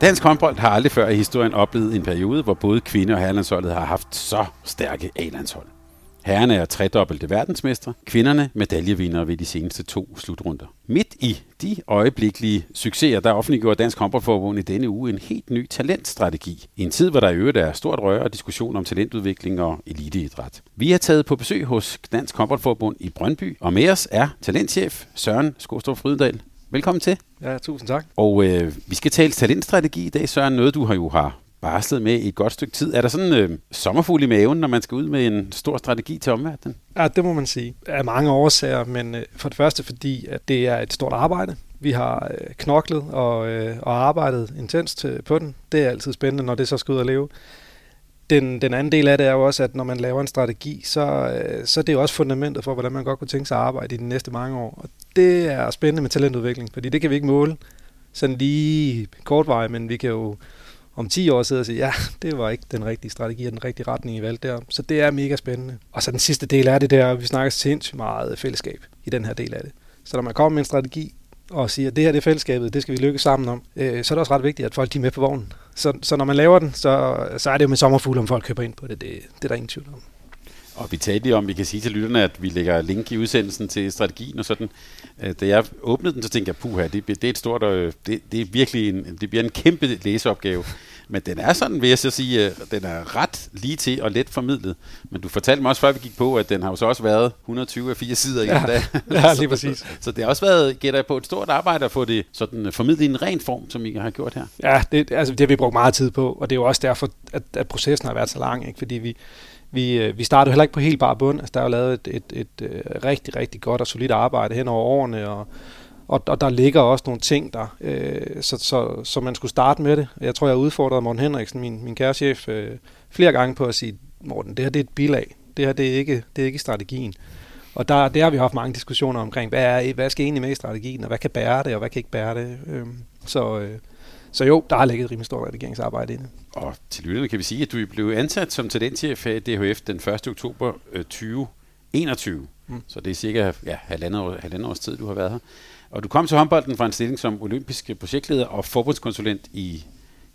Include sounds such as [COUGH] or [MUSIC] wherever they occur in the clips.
Dansk håndbold har aldrig før i historien oplevet en periode, hvor både kvinde- og herrelandsholdet har haft så stærke A-landshold. Herrerne er tredobbelte verdensmestre, kvinderne medaljevindere ved de seneste to slutrunder. Midt i de øjeblikkelige succeser, der offentliggjorde Dansk Håndboldforbund i denne uge en helt ny talentstrategi. I en tid, hvor der i øvrigt er stort røre og diskussion om talentudvikling og eliteidræt. Vi er taget på besøg hos Dansk Håndboldforbund i Brøndby, og med os er talentchef Søren Skostrup Frydendal. Velkommen til. Ja, tusind tak. Og øh, vi skal tale talentstrategi i dag, Søren. Noget, du har jo har barslet med i et godt stykke tid. Er der sådan øh, sommerfugl i maven, når man skal ud med en stor strategi til omverdenen? Ja, det må man sige. Af mange årsager, men øh, for det første fordi, at det er et stort arbejde. Vi har øh, knoklet og, øh, og arbejdet intenst øh, på den. Det er altid spændende, når det så skal ud og leve. Den, den anden del af det er jo også, at når man laver en strategi, så, øh, så er det jo også fundamentet for, hvordan man godt kunne tænke sig at arbejde i de næste mange år. Og det er spændende med talentudvikling, fordi det kan vi ikke måle sådan lige kort vej, men vi kan jo om 10 år sidde og sige, ja, det var ikke den rigtige strategi og den rigtige retning, I valgte der. Så det er mega spændende. Og så den sidste del er det der, vi snakker sindssygt meget fællesskab i den her del af det. Så når man kommer med en strategi, og siger, at det her det er fællesskabet, det skal vi lykkes sammen om, øh, så er det også ret vigtigt, at folk de er med på vognen. Så, så når man laver den, så, så er det jo med sommerfugl, om folk køber ind på det. Det, det er der ingen tvivl om. Og vi talte lige om, vi kan sige til lytterne, at vi lægger link i udsendelsen til strategien og sådan. Øh, da jeg åbnede den, så tænkte jeg, puha, det, det er et stort, øh, det, det er virkelig en, det bliver en kæmpe læseopgave. Men den er sådan, vil jeg så sige, øh, den er ret lige til og let formidlet. Men du fortalte mig også, før vi gik på, at den har jo så også været 124 af fire sider i ja, dag. [LAUGHS] [LAUGHS] Ja, lige præcis. så, så, det har også været, gætter jeg på, et stort arbejde at få det sådan formidlet i en ren form, som I har gjort her. Ja, det, altså, det har vi brugt meget tid på, og det er jo også derfor, at, at processen har været så lang, ikke? fordi vi, vi, øh, vi startede heller ikke på helt bare bund. Altså, der er jo lavet et, et, et, et rigtig, rigtig godt og solidt arbejde hen over årene, og, og, og der ligger også nogle ting der, øh, så, så, så man skulle starte med det. Jeg tror, jeg udfordrede Morten Henriksen, min, min kære chef, øh, flere gange på at sige, Morten, det her det er et bilag. Det her det er ikke, det er ikke strategien. Og der, der har vi haft mange diskussioner omkring, hvad, er, hvad skal egentlig med i strategien, og hvad kan bære det, og hvad kan ikke bære det. Øh, så, øh, så jo, der har ligget et rimelig stort redigeringsarbejde i det. Og til lytterne kan vi sige, at du blev ansat som talentchef af DHF den 1. oktober 2021. Mm. Så det er cirka ja, halvandet, år, halvandet års tid, du har været her. Og du kom til håndbolden fra en stilling som olympisk projektleder og forbundskonsulent i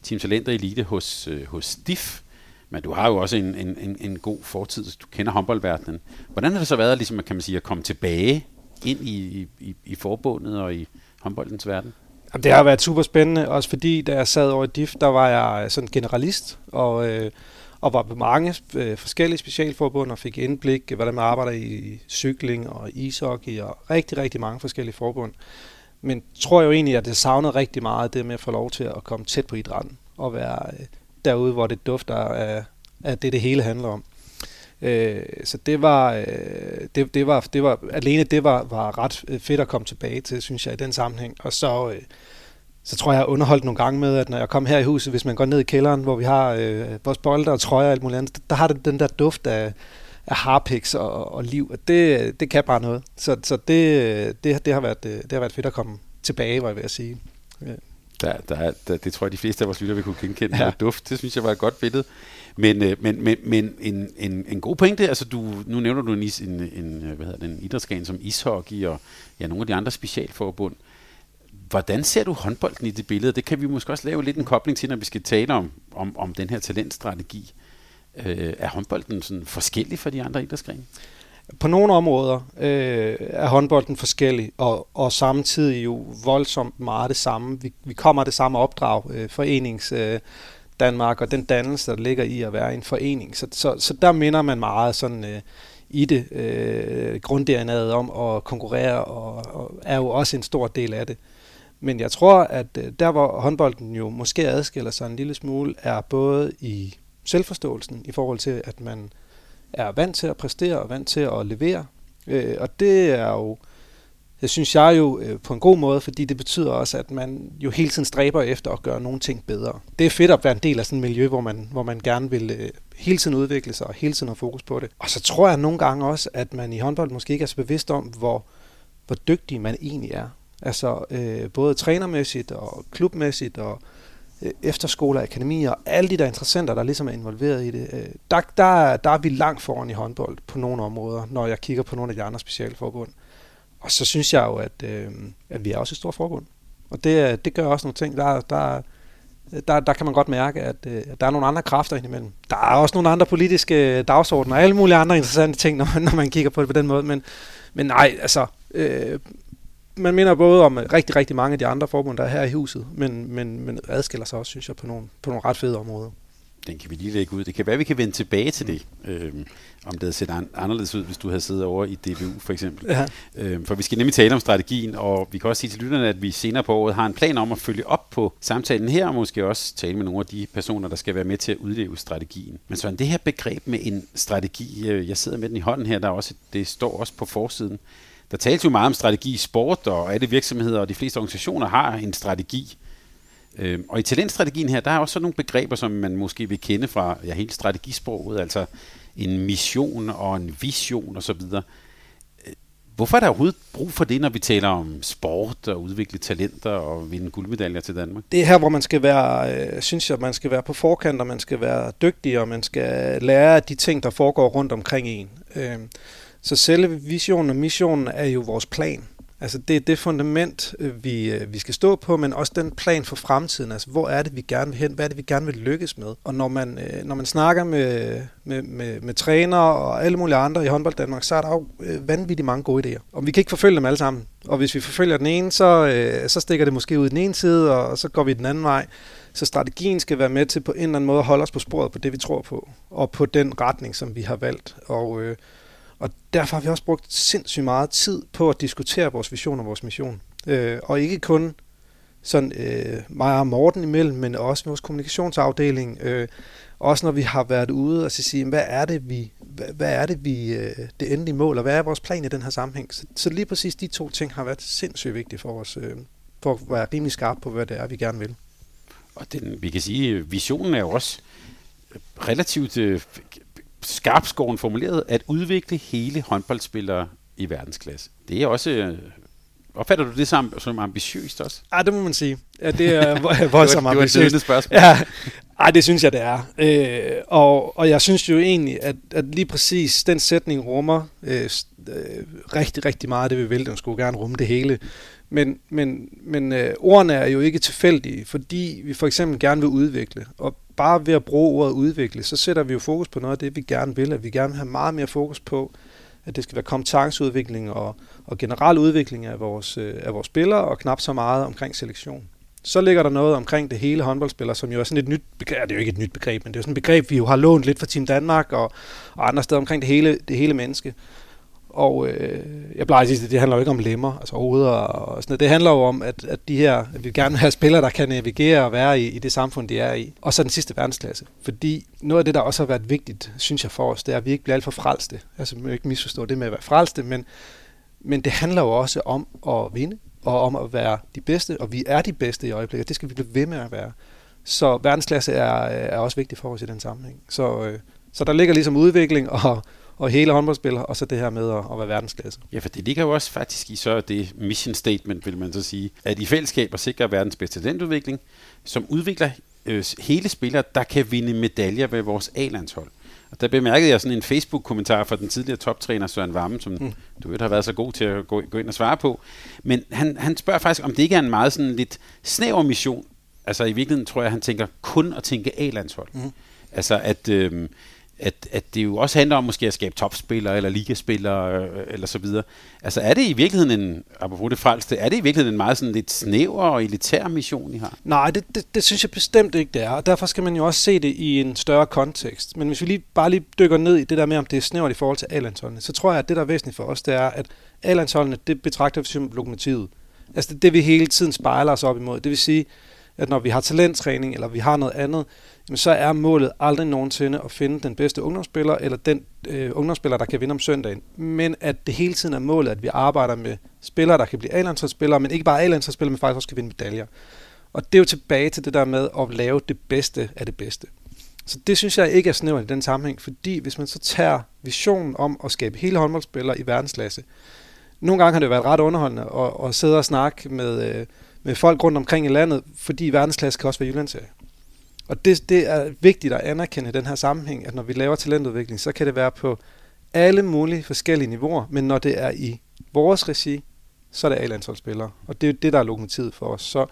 Team Talenter Elite hos, øh, hos STIF. Men du har jo også en, en, en, en god fortid, du kender håndboldverdenen. Hvordan har det så været ligesom, kan man sige, at komme tilbage ind i, i, i forbundet og i håndboldens verden? Jamen, det har været super spændende, også fordi da jeg sad over i DIF, der var jeg øh, sådan generalist, og, øh, og var på mange øh, forskellige specialforbund og fik indblik, øh, hvordan man arbejder i cykling og ishockey og rigtig, rigtig mange forskellige forbund. Men tror jeg jo egentlig, at det savnede rigtig meget, det med at få lov til at komme tæt på idrætten og være øh, derude, hvor det dufter af, af det, det hele handler om. Øh, så det var, øh, det, det var, det var, alene det var, var ret øh, fedt at komme tilbage til, synes jeg, i den sammenhæng. Og så, øh, så tror jeg, jeg underholdt nogle gange med, at når jeg kom her i huset, hvis man går ned i kælderen, hvor vi har øh, vores bolde og trøjer og alt muligt andet, der har det den der duft af, af harpiks og, og liv, og det, det kan bare noget. Så, så det, øh, det, det, har været, øh, det har været fedt at komme tilbage, var jeg ved at sige. Ja. Der, der, der, det tror jeg, de fleste af vores lytter vil kunne genkende. Ja. Duft, det synes jeg var et godt billede. Men, øh, men, men, men en, en, en god pointe, altså du, nu nævner du en, en, en, hvad hedder det, en idrætsgren som ishockey og ja, nogle af de andre specialforbund. Hvordan ser du håndbolden i det billede? Det kan vi måske også lave lidt en kobling til, når vi skal tale om, om, om den her talentstrategi. Øh, er håndbolden sådan forskellig fra de andre idrætsgrene? På nogle områder øh, er håndbolden forskellig, og, og samtidig jo voldsomt meget det samme. Vi, vi kommer af det samme opdrag, øh, forenings... Øh, Danmark, og den dannelse, der ligger i at være en forening. Så, så, så der minder man meget sådan øh, i det øh, grunddnaet om at konkurrere, og, og er jo også en stor del af det. Men jeg tror, at øh, der hvor håndbolden jo måske adskiller sig en lille smule, er både i selvforståelsen i forhold til, at man er vant til at præstere og vant til at levere. Øh, og det er jo, det synes jeg jo øh, på en god måde, fordi det betyder også, at man jo hele tiden stræber efter at gøre nogle ting bedre. Det er fedt at være en del af sådan et miljø, hvor man, hvor man gerne vil øh, hele tiden udvikle sig og hele tiden have fokus på det. Og så tror jeg nogle gange også, at man i håndbold måske ikke er så bevidst om, hvor, hvor dygtig man egentlig er. Altså øh, både trænermæssigt og klubmæssigt og øh, Øh, efterskoler, akademier og alle de der interessenter, der ligesom er involveret i det. Øh, der, der, der er vi langt foran i håndbold på nogle områder, når jeg kigger på nogle af de andre specialforbund. Og så synes jeg jo, at, øh, at vi er også et stort forbund. Og det, øh, det gør også nogle ting. Der, der, der, der kan man godt mærke, at, øh, der er nogle andre kræfter indimellem. Der er også nogle andre politiske dagsordner og alle mulige andre interessante ting, når man, når man kigger på det på den måde. Men, men nej, altså, øh, man minder både om rigtig, rigtig mange af de andre forbund, der er her i huset, men, men, men adskiller sig også, synes jeg, på nogle, på nogle ret fede områder. Den kan vi lige lægge ud. Det kan være, vi kan vende tilbage til det, øh, om det havde set anderledes ud, hvis du havde siddet over i DBU for eksempel. Ja. Øh, for vi skal nemlig tale om strategien, og vi kan også sige til lytterne, at vi senere på året har en plan om at følge op på samtalen her, og måske også tale med nogle af de personer, der skal være med til at udleve strategien. Men så det her begreb med en strategi, øh, jeg sidder med den i hånden her, der også, det står også på forsiden, der tales jo meget om strategi i sport, og alle virksomheder og de fleste organisationer har en strategi. Øh, og i talentstrategien her, der er også sådan nogle begreber, som man måske vil kende fra ja, hele strategisproget, altså en mission og en vision osv. Øh, hvorfor er der overhovedet brug for det, når vi taler om sport og udvikle talenter og vinde guldmedaljer til Danmark? Det er her, hvor man skal være, øh, synes jeg, man skal være på forkant, og man skal være dygtig, og man skal lære de ting, der foregår rundt omkring en. Øh, så selve visionen og missionen er jo vores plan. Altså det er det fundament, øh, vi, øh, vi skal stå på, men også den plan for fremtiden. Altså hvor er det, vi gerne vil hen? Hvad er det, vi gerne vil lykkes med? Og når man, øh, når man snakker med, med, med, med trænere og alle mulige andre i håndbold Danmark, så er der jo vanvittigt mange gode idéer. Og vi kan ikke forfølge dem alle sammen. Og hvis vi forfølger den ene, så, så stikker det måske ud i den ene side, og så går vi den anden vej. Så strategien skal være med til på en eller anden måde at holde os på sporet på det, vi tror på, og på den retning, som vi har valgt. Og, øh, og derfor har vi også brugt sindssygt meget tid på at diskutere vores vision og vores mission. Øh, og ikke kun sådan øh, mig og Morten imellem, men også med vores kommunikationsafdeling. Øh, også når vi har været ude og så sige, hvad er det, vi, hvad, hvad er det, vi, øh, det endelige mål, og hvad er vores plan i den her sammenhæng. Så, så lige præcis de to ting har været sindssygt vigtige for os, øh, for at være rimelig skarpe på, hvad det er, vi gerne vil. Og den, vi kan sige, visionen er jo også relativt øh, skarpskåren formuleret, at udvikle hele håndboldspillere i verdensklasse. Det er også... Øh, opfatter du det som, som ambitiøst også? Ja, det må man sige. Ja, det er [LAUGHS] voldsomt ambitiøst. det var et spørgsmål. Ja, ej, det synes jeg, det er. Øh, og, og jeg synes jo egentlig, at, at lige præcis den sætning rummer øh, øh, rigtig, rigtig meget det, vi vil. Den skulle gerne rumme det hele. Men, men, men øh, ordene er jo ikke tilfældige, fordi vi for eksempel gerne vil udvikle. Og bare ved at bruge ordet udvikle, så sætter vi jo fokus på noget af det, vi gerne vil. At vi gerne vil have meget mere fokus på, at det skal være kompetenceudvikling og, og generel udvikling af vores, øh, af vores spillere, og knap så meget omkring selektion. Så ligger der noget omkring det hele håndboldspiller, som jo er sådan et nyt begreb. Det er jo ikke et nyt begreb, men det er jo sådan et begreb, vi jo har lånt lidt fra Team Danmark og, og andre steder omkring det hele, det hele menneske. Og øh, jeg plejer at sige, at det handler jo ikke om lemmer, altså hoveder og sådan noget. Det handler jo om, at, at de her, at vi gerne vil have spillere, der kan navigere og være i, i det samfund, de er i. Og så den sidste verdensklasse. Fordi noget af det, der også har været vigtigt, synes jeg for os, det er, at vi ikke bliver alt for frelste. Altså, man ikke misforstå det med at være frelste, men, men det handler jo også om at vinde, og om at være de bedste, og vi er de bedste i øjeblikket. Det skal vi blive ved med at være. Så verdensklasse er, er også vigtigt for os i den sammenhæng. Så, øh, så der ligger ligesom udvikling og og hele håndboldspiller, og så det her med at, at være verdensklasse. Ja, for det ligger jo også faktisk i så det mission statement, vil man så sige, at i fællesskab at sikre verdens bedste talentudvikling, som udvikler øh, hele spillere, der kan vinde medaljer ved vores A-landshold. Og der bemærkede jeg sådan en Facebook-kommentar fra den tidligere toptræner Søren Varme, som mm. du ved har været så god til at gå, gå ind og svare på. Men han, han spørger faktisk, om det ikke er en meget sådan lidt snæver mission. Altså i virkeligheden tror jeg, han tænker kun at tænke A-landshold. Mm. Altså at... Øh, at, at det jo også handler om måske at skabe topspillere eller ligaspillere øh, eller så videre. Altså er det i virkeligheden en, apropos det frelste, er det i virkeligheden en meget sådan lidt snæver og elitær mission, I har? Nej, det, det, det synes jeg bestemt ikke, det er, og derfor skal man jo også se det i en større kontekst. Men hvis vi lige, bare lige dykker ned i det der med, om det er snævert i forhold til a så tror jeg, at det, der er væsentligt for os, det er, at a det betragter vi som lokomotivet. Altså det, det, vi hele tiden spejler os op imod. Det vil sige, at når vi har talenttræning, eller vi har noget andet, jamen så er målet aldrig nogensinde at finde den bedste ungdomsspiller, eller den øh, ungdomsspiller, der kan vinde om søndagen. Men at det hele tiden er målet, at vi arbejder med spillere, der kan blive A-landsholdsspillere, men ikke bare A-landsholdsspillere, men faktisk også kan vinde medaljer. Og det er jo tilbage til det der med at lave det bedste af det bedste. Så det synes jeg ikke er snævert i den sammenhæng, fordi hvis man så tager visionen om at skabe hele håndboldspillere i verdensklasse, nogle gange har det været ret underholdende at, at sidde og snakke med, øh, med folk rundt omkring i landet, fordi verdensklasse kan også være Jyllandsserie. Og det, det er vigtigt at anerkende i den her sammenhæng, at når vi laver talentudvikling, så kan det være på alle mulige forskellige niveauer, men når det er i vores regi, så er det A-landsholdsspillere. Og det er jo det, der er lokomotivet for os. Så,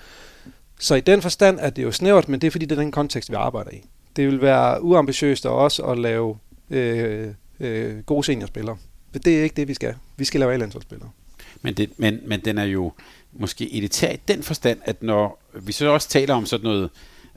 så i den forstand er det jo snævert, men det er fordi, det er den kontekst, vi arbejder i. Det vil være uambitiøst af os at lave øh, øh, gode seniorspillere. Det er ikke det, vi skal. Vi skal lave A-landsholdsspillere. Men, det, men, men den er jo måske elitær i den forstand, at når vi så også taler om sådan noget,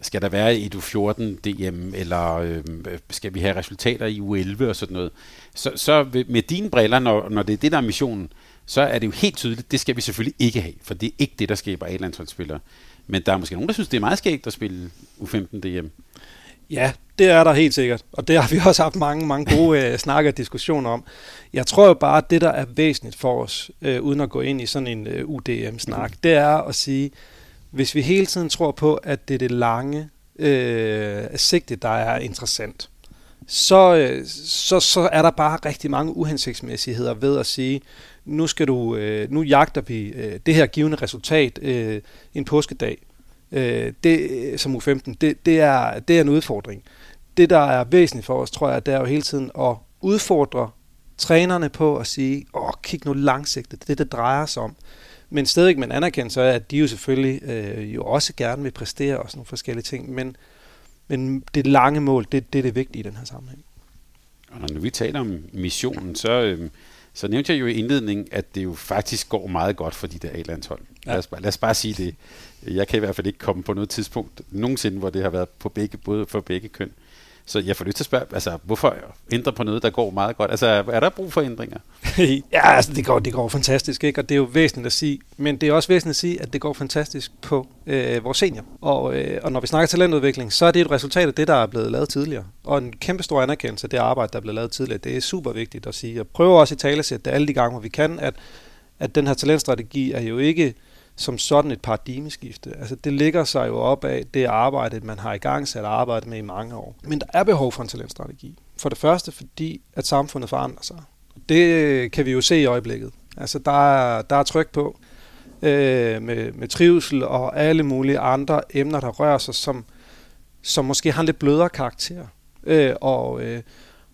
skal der være i U14 DM, eller øh, skal vi have resultater i U11 og sådan noget, så, så med dine briller, når, når det er det, der er missionen, så er det jo helt tydeligt, det skal vi selvfølgelig ikke have, for det er ikke det, der skaber A-landsholdsspillere. Men der er måske nogen, der synes, det er meget skægt at spille U15 DM. Ja, det er der helt sikkert, og det har vi [LAUGHS] også haft mange, mange gode øh, snakker og diskussioner om. Jeg tror jo bare, at det, der er væsentligt for os, øh, uden at gå ind i sådan en øh, UDM-snak, det er at sige, hvis vi hele tiden tror på, at det er det lange øh, sigte, der er interessant, så, øh, så, så er der bare rigtig mange uhensigtsmæssigheder ved at sige, nu skal du, øh, nu jagter vi øh, det her givende resultat øh, en påskedag, øh, det, øh, som U15, det, det, er, det er en udfordring. Det, der er væsentligt for os, tror jeg, det er jo hele tiden at udfordre trænerne på at sige, åh, kig nu langsigtet, det er det, det drejer sig om. Men stadig med en anerkendelse af, at de jo selvfølgelig øh, jo også gerne vil præstere og sådan nogle forskellige ting, men, men det lange mål, det, det er det vigtige i den her sammenhæng. Og når vi taler om missionen, så, øh, så nævnte jeg jo i indledningen, at det jo faktisk går meget godt for de der A-landshold. Ja. Lad, os bare, lad os bare sige det. Jeg kan i hvert fald ikke komme på noget tidspunkt nogensinde, hvor det har været på begge, både for begge køn. Så jeg får lyst til at spørge, altså, hvorfor ændre på noget, der går meget godt? Altså, er der brug for ændringer? [LAUGHS] ja, altså, det går, det går fantastisk, ikke? og det er jo væsentligt at sige. Men det er også væsentligt at sige, at det går fantastisk på øh, vores senior. Og, øh, og når vi snakker talentudvikling, så er det et resultat af det, der er blevet lavet tidligere. Og en kæmpe stor anerkendelse af det arbejde, der er blevet lavet tidligere. Det er super vigtigt at sige. Jeg prøver også i talesæt det alle de gange, hvor vi kan, at, at den her talentstrategi er jo ikke som sådan et paradigmeskifte. Altså det ligger sig jo op af det arbejde, man har i gang sat arbejde med i mange år. Men der er behov for en talentstrategi. For det første, fordi at samfundet forandrer sig. Det øh, kan vi jo se i øjeblikket. Altså der er, der er tryk på øh, med, med trivsel og alle mulige andre emner, der rører sig, som, som måske har en lidt blødere karakter. Øh, og, øh,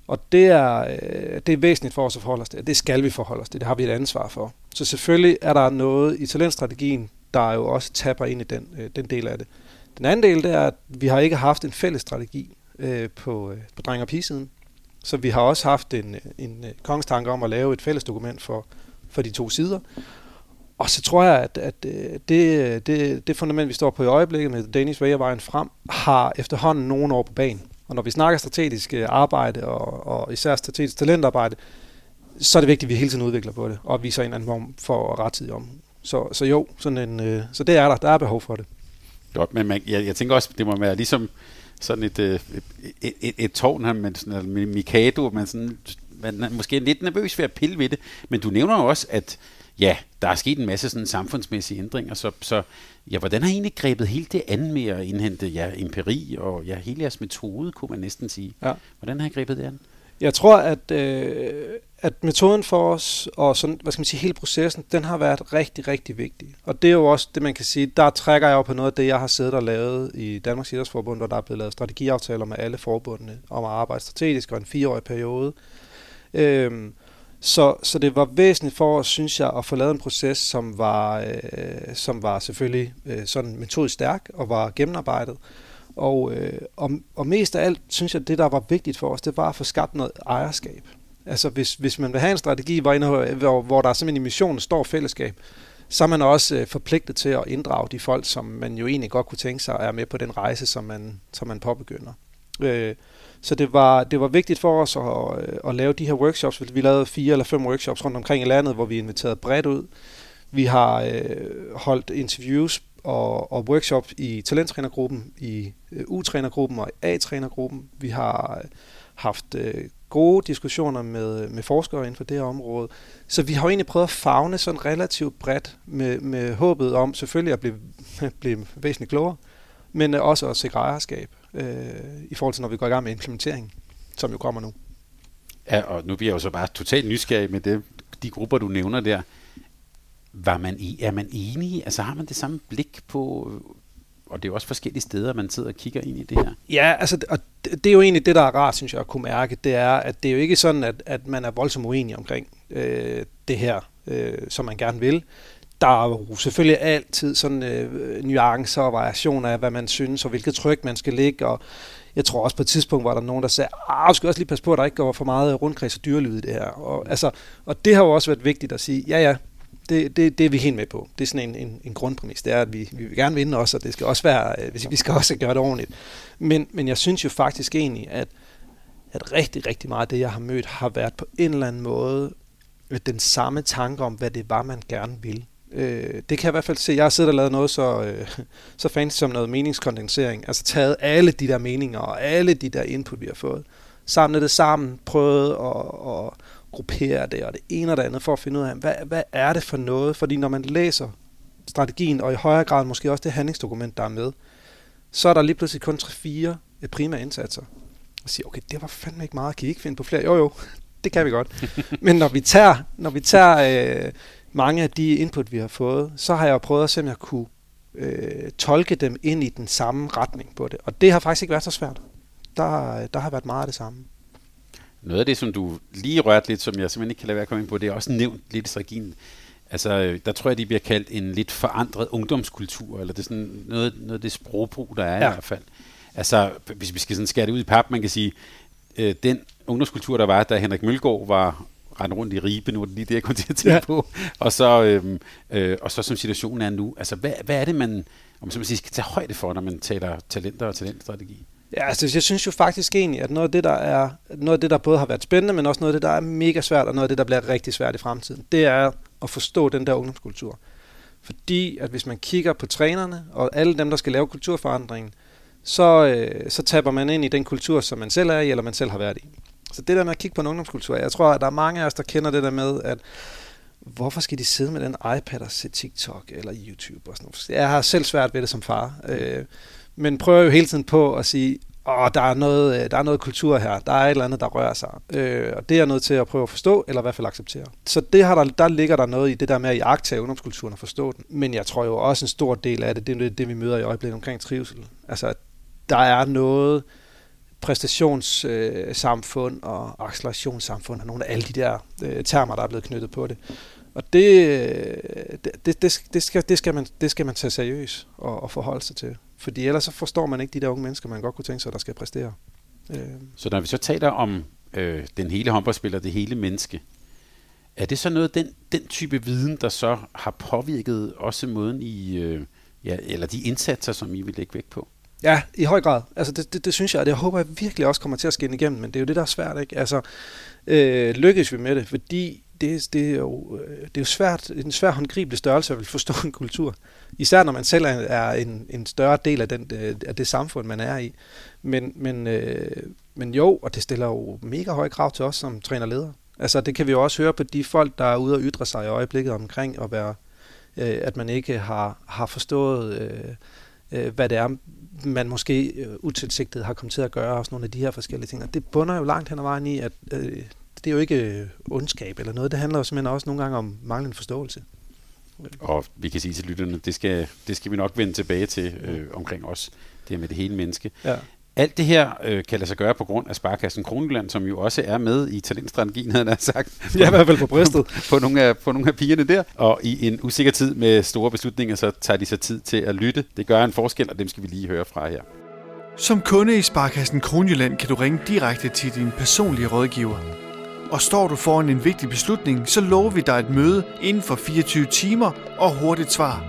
og det er, øh, det er væsentligt for os at forholde os til. Det skal vi forholde os til. Det har vi et ansvar for. Så selvfølgelig er der noget i talentstrategien, der jo også tapper ind i den, øh, den del af det. Den anden del, det er, at vi har ikke haft en fælles strategi øh, på, øh, på dreng- og pigesiden. Så vi har også haft en, øh, en øh, kongstanke om at lave et fælles dokument for, for de to sider. Og så tror jeg, at, at øh, det, det, det fundament, vi står på i øjeblikket med Danish Way vejen frem, har efterhånden nogle år på banen. Og når vi snakker strategisk arbejde, og, og især strategisk talentarbejde, så er det vigtigt, at vi hele tiden udvikler på det, og viser en anden form for rettidig om. Så, så jo, sådan en, øh, så det er der. Der er behov for det. Godt, men man, jeg, jeg tænker også, det må være ligesom sådan et, øh, et, et, et tårn her med, sådan, med Mikado, man, sådan, man er måske lidt nervøs ved at pille ved det, men du nævner jo også, at ja, der er sket en masse sådan samfundsmæssige ændringer, så, så ja, hvordan har I egentlig grebet helt det an med at indhente ja, empiri og ja, hele jeres metode, kunne man næsten sige. Ja. Hvordan har I grebet det an? Jeg tror, at, øh, at metoden for os, og sådan, hvad skal man sige, hele processen, den har været rigtig, rigtig vigtig. Og det er jo også det, man kan sige, der trækker jeg jo på noget af det, jeg har siddet og lavet i Danmarks Idrætsforbund, hvor der er blevet lavet strategiaftaler med alle forbundene om at arbejde strategisk og en fireårig periode. Øhm, så, så det var væsentligt for os, synes jeg, at få lavet en proces, som var, øh, som var selvfølgelig øh, sådan metodisk stærk og var gennemarbejdet. Og, øh, og, og mest af alt, synes jeg, det der var vigtigt for os, det var at få skabt noget ejerskab. Altså hvis, hvis man vil have en strategi, hvor, hvor, hvor der simpelthen i missionen står fællesskab, så er man også øh, forpligtet til at inddrage de folk, som man jo egentlig godt kunne tænke sig er med på den rejse, som man, som man påbegynder. Øh, så det var, det var vigtigt for os at, at, at lave de her workshops. Vi lavede fire eller fem workshops rundt omkring i landet, hvor vi inviterede bredt ud. Vi har øh, holdt interviews og, og workshops i talenttrænergruppen, i øh, U-trænergruppen og A-trænergruppen. Vi har øh, haft øh, gode diskussioner med, med forskere inden for det her område. Så vi har jo egentlig prøvet at fagne sådan relativt bredt med, med håbet om selvfølgelig at blive, [LAUGHS] blive væsentligt klogere, men også at sikre ejerskab øh, i forhold til, når vi går i gang med implementering, som jo kommer nu. Ja, og nu bliver jeg jo så bare totalt nysgerrig med det, de grupper, du nævner der. Var man i, er man enige? Altså har man det samme blik på, og det er jo også forskellige steder, man sidder og kigger ind i det her. Ja, altså, og det, det er jo egentlig det, der er rart, synes jeg, at kunne mærke. Det er, at det er jo ikke sådan, at, at man er voldsomt uenig omkring øh, det her, øh, som man gerne vil. Der er jo selvfølgelig altid sådan øh, nuancer og variationer af, hvad man synes, og hvilket tryk man skal lægge, og jeg tror også på et tidspunkt var der nogen, der sagde, ah, du skal også lige passe på, at der ikke går for meget rundkreds og dyrelyd i det her. Og, altså, og det har jo også været vigtigt at sige, ja ja, det, det, det er vi helt med på. Det er sådan en, en, en grundpræmis. Det er, at vi, vi vil gerne vinde også, og det skal også være, øh, vi skal [LAUGHS] også gøre det ordentligt. Men, men jeg synes jo faktisk egentlig, at, at rigtig, rigtig meget af det, jeg har mødt, har været på en eller anden måde øh, den samme tanke om, hvad det var, man gerne ville. Øh, det kan jeg i hvert fald se. Jeg har siddet og lavet noget så, øh, [LAUGHS] så fancy som noget meningskondensering. Altså taget alle de der meninger og alle de der input, vi har fået. Samlet det sammen, prøvet at, at gruppere det og det ene og det andet for at finde ud af, hvad, hvad er det for noget? Fordi når man læser strategien, og i højere grad måske også det handlingsdokument, der er med, så er der lige pludselig kun 3-4 primære indsatser. Og siger, okay, det var fandme ikke meget. Kan I ikke finde på flere? Jo, jo, [LAUGHS] det kan vi godt. [LAUGHS] Men når vi tager, når vi tager øh, mange af de input, vi har fået, så har jeg prøvet at se, om jeg kunne øh, tolke dem ind i den samme retning på det. Og det har faktisk ikke været så svært. Der, der har været meget af det samme. Noget af det, som du lige rørte lidt, som jeg simpelthen ikke kan lade være at komme ind på, det er også nævnt lidt i strategien. Altså, der tror jeg, de bliver kaldt en lidt forandret ungdomskultur, eller det er sådan noget, noget af det sprogbrug, der er ja. i hvert fald. Altså, hvis vi skal sådan skære det ud i pap, man kan sige, øh, den ungdomskultur, der var, da Henrik Mølgaard var rende rundt i Ribe, nu er det lige det, jeg kom til at tænke ja. på. Og så, øhm, øh, og så som situationen er nu, altså hvad, hvad er det, man, om man skal tage højde for, når man taler talenter og talentstrategi? Ja, altså jeg synes jo faktisk egentlig, at noget af det, der er noget af det, der både har været spændende, men også noget af det, der er mega svært, og noget af det, der bliver rigtig svært i fremtiden, det er at forstå den der ungdomskultur. Fordi at hvis man kigger på trænerne og alle dem, der skal lave kulturforandringen, så, øh, så taber man ind i den kultur, som man selv er i, eller man selv har været i. Så det der med at kigge på en ungdomskultur, jeg tror, at der er mange af os, der kender det der med, at hvorfor skal de sidde med den iPad og se TikTok eller YouTube og sådan noget. Jeg har selv svært ved det som far. Øh, men prøver jo hele tiden på at sige, åh, der er, noget, øh, der er noget kultur her, der er et eller andet, der rører sig. Øh, og det er jeg nødt til at prøve at forstå, eller i hvert fald acceptere. Så det har der, der ligger der noget i det der med at iagtage ungdomskulturen og forstå den. Men jeg tror jo også en stor del af det, det er det, vi møder i øjeblikket omkring trivsel. Altså, der er noget præstationssamfund øh, og accelerationssamfund, og nogle af alle de der øh, termer, der er blevet knyttet på det. Og det, øh, det, det, det, skal, det, skal, man, det skal man tage seriøst og, og forholde sig til. Fordi ellers så forstår man ikke de der unge mennesker, man godt kunne tænke sig, der skal præstere. Øh. Så når vi så taler om øh, den hele håndboldspiller, det hele menneske, er det så noget den, den type viden, der så har påvirket også måden i, øh, ja, eller de indsatser, som I vil lægge vægt på? Ja, i høj grad. Altså det, det, det synes jeg, og det håber jeg virkelig også kommer til at skinne igennem, men det er jo det, der er svært, ikke? Altså, øh, lykkes vi med det, fordi det, det, er jo, øh, det er jo svært, en svær håndgribelig størrelse at vil forstå en kultur. Især når man selv er en, en større del af, den, øh, af det samfund, man er i. Men, men, øh, men jo, og det stiller jo mega høje krav til os som træner Altså det kan vi jo også høre på de folk, der er ude og ytre sig i øjeblikket omkring at være, øh, at man ikke har, har forstået, øh, øh, hvad det er, man måske øh, utilsigtet har kommet til at gøre, også nogle af de her forskellige ting. Og det bunder jo langt hen ad vejen i, at øh, det er jo ikke øh, ondskab eller noget. Det handler jo simpelthen også nogle gange om manglende forståelse. Og vi kan sige til lytterne, det skal, det skal vi nok vende tilbage til øh, omkring os, det med det hele menneske. Ja. Alt det her øh, kan lade sig gøre på grund af Sparkassen Kronjylland, som jo også er med i talentstrategien, havde han sagt. Ja, i hvert fald på brystet. på, [LAUGHS] på, nogle af, på nogle af pigerne der. Og i en usikker tid med store beslutninger, så tager de sig tid til at lytte. Det gør en forskel, og dem skal vi lige høre fra her. Som kunde i Sparkassen Kronjylland kan du ringe direkte til din personlige rådgiver. Og står du foran en vigtig beslutning, så lover vi dig et møde inden for 24 timer og hurtigt svar.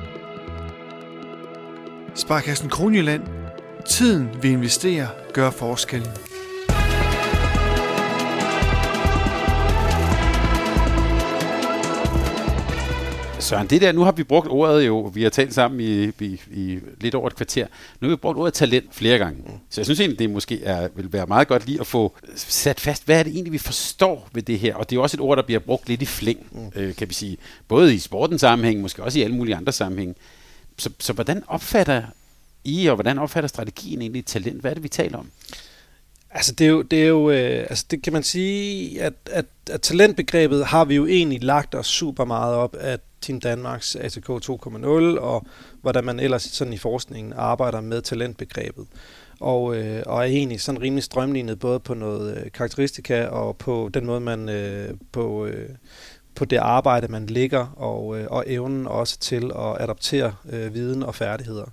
Sparkassen Kronjylland. Tiden vi investerer gør forskellen. Søren, det der, nu har vi brugt ordet jo, vi har talt sammen i, i, i lidt over et kvarter, nu har vi brugt ordet talent flere gange. Mm. Så jeg synes egentlig, det måske er, vil være meget godt lige at få sat fast, hvad er det egentlig, vi forstår ved det her? Og det er også et ord, der bliver brugt lidt i flæng, mm. øh, kan vi sige. Både i sportens sammenhæng, måske også i alle mulige andre sammenhæng. Så, så hvordan opfatter I, og hvordan opfatter strategien egentlig talent? Hvad er det, vi taler om? Altså det er jo, det er jo øh, altså det kan man sige, at, at, at talentbegrebet har vi jo egentlig lagt os super meget op at Team Danmarks ATK 2.0 og hvordan man ellers sådan i forskningen arbejder med talentbegrebet. Og, øh, og er egentlig sådan rimelig strømlignet både på noget øh, karakteristika og på den måde, man øh, på, øh, på det arbejde, man ligger og, øh, og evnen også til at adoptere øh, viden og færdigheder.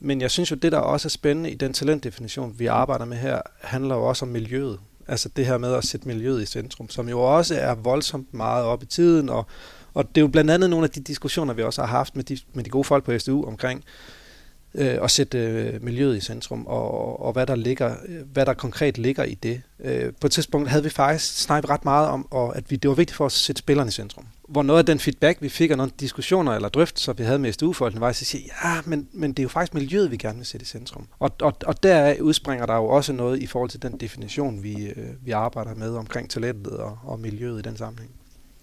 Men jeg synes jo, det der også er spændende i den talentdefinition, vi arbejder med her, handler jo også om miljøet. Altså det her med at sætte miljøet i centrum, som jo også er voldsomt meget op i tiden, og, og det er jo blandt andet nogle af de diskussioner, vi også har haft med de, med de gode folk på SDU omkring øh, at sætte øh, miljøet i centrum, og, og hvad, der ligger, hvad der konkret ligger i det. Øh, på et tidspunkt havde vi faktisk snakket ret meget om, og at vi, det var vigtigt for os at sætte spillerne i centrum hvor noget af den feedback, vi fik, og nogle diskussioner eller drøftelser, vi havde med SDU-folkene, var at sige, ja, men, men det er jo faktisk miljøet, vi gerne vil sætte i centrum. Og, og, og der udspringer der jo også noget i forhold til den definition, vi, øh, vi arbejder med omkring talentet og, og miljøet i den sammenhæng.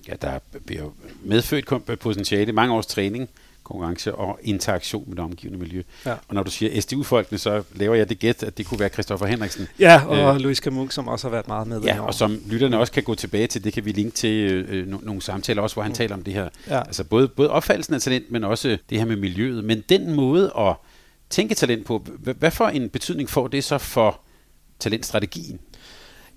Ja, der bliver medfødt potentiale, mange års træning, konkurrence og interaktion med det omgivende miljø. Ja. Og når du siger SDU-folkene, så laver jeg det gæt, at det kunne være Christoffer Henriksen. Ja, og øh, Louis Kamuk, som også har været meget med. Ja, og som lytterne også kan gå tilbage til, det kan vi linke til øh, no- nogle samtaler også, hvor han mm. taler om det her. Ja. Altså både, både opfattelsen af talent, men også det her med miljøet. Men den måde at tænke talent på, hvad for en betydning får det så for talentstrategien?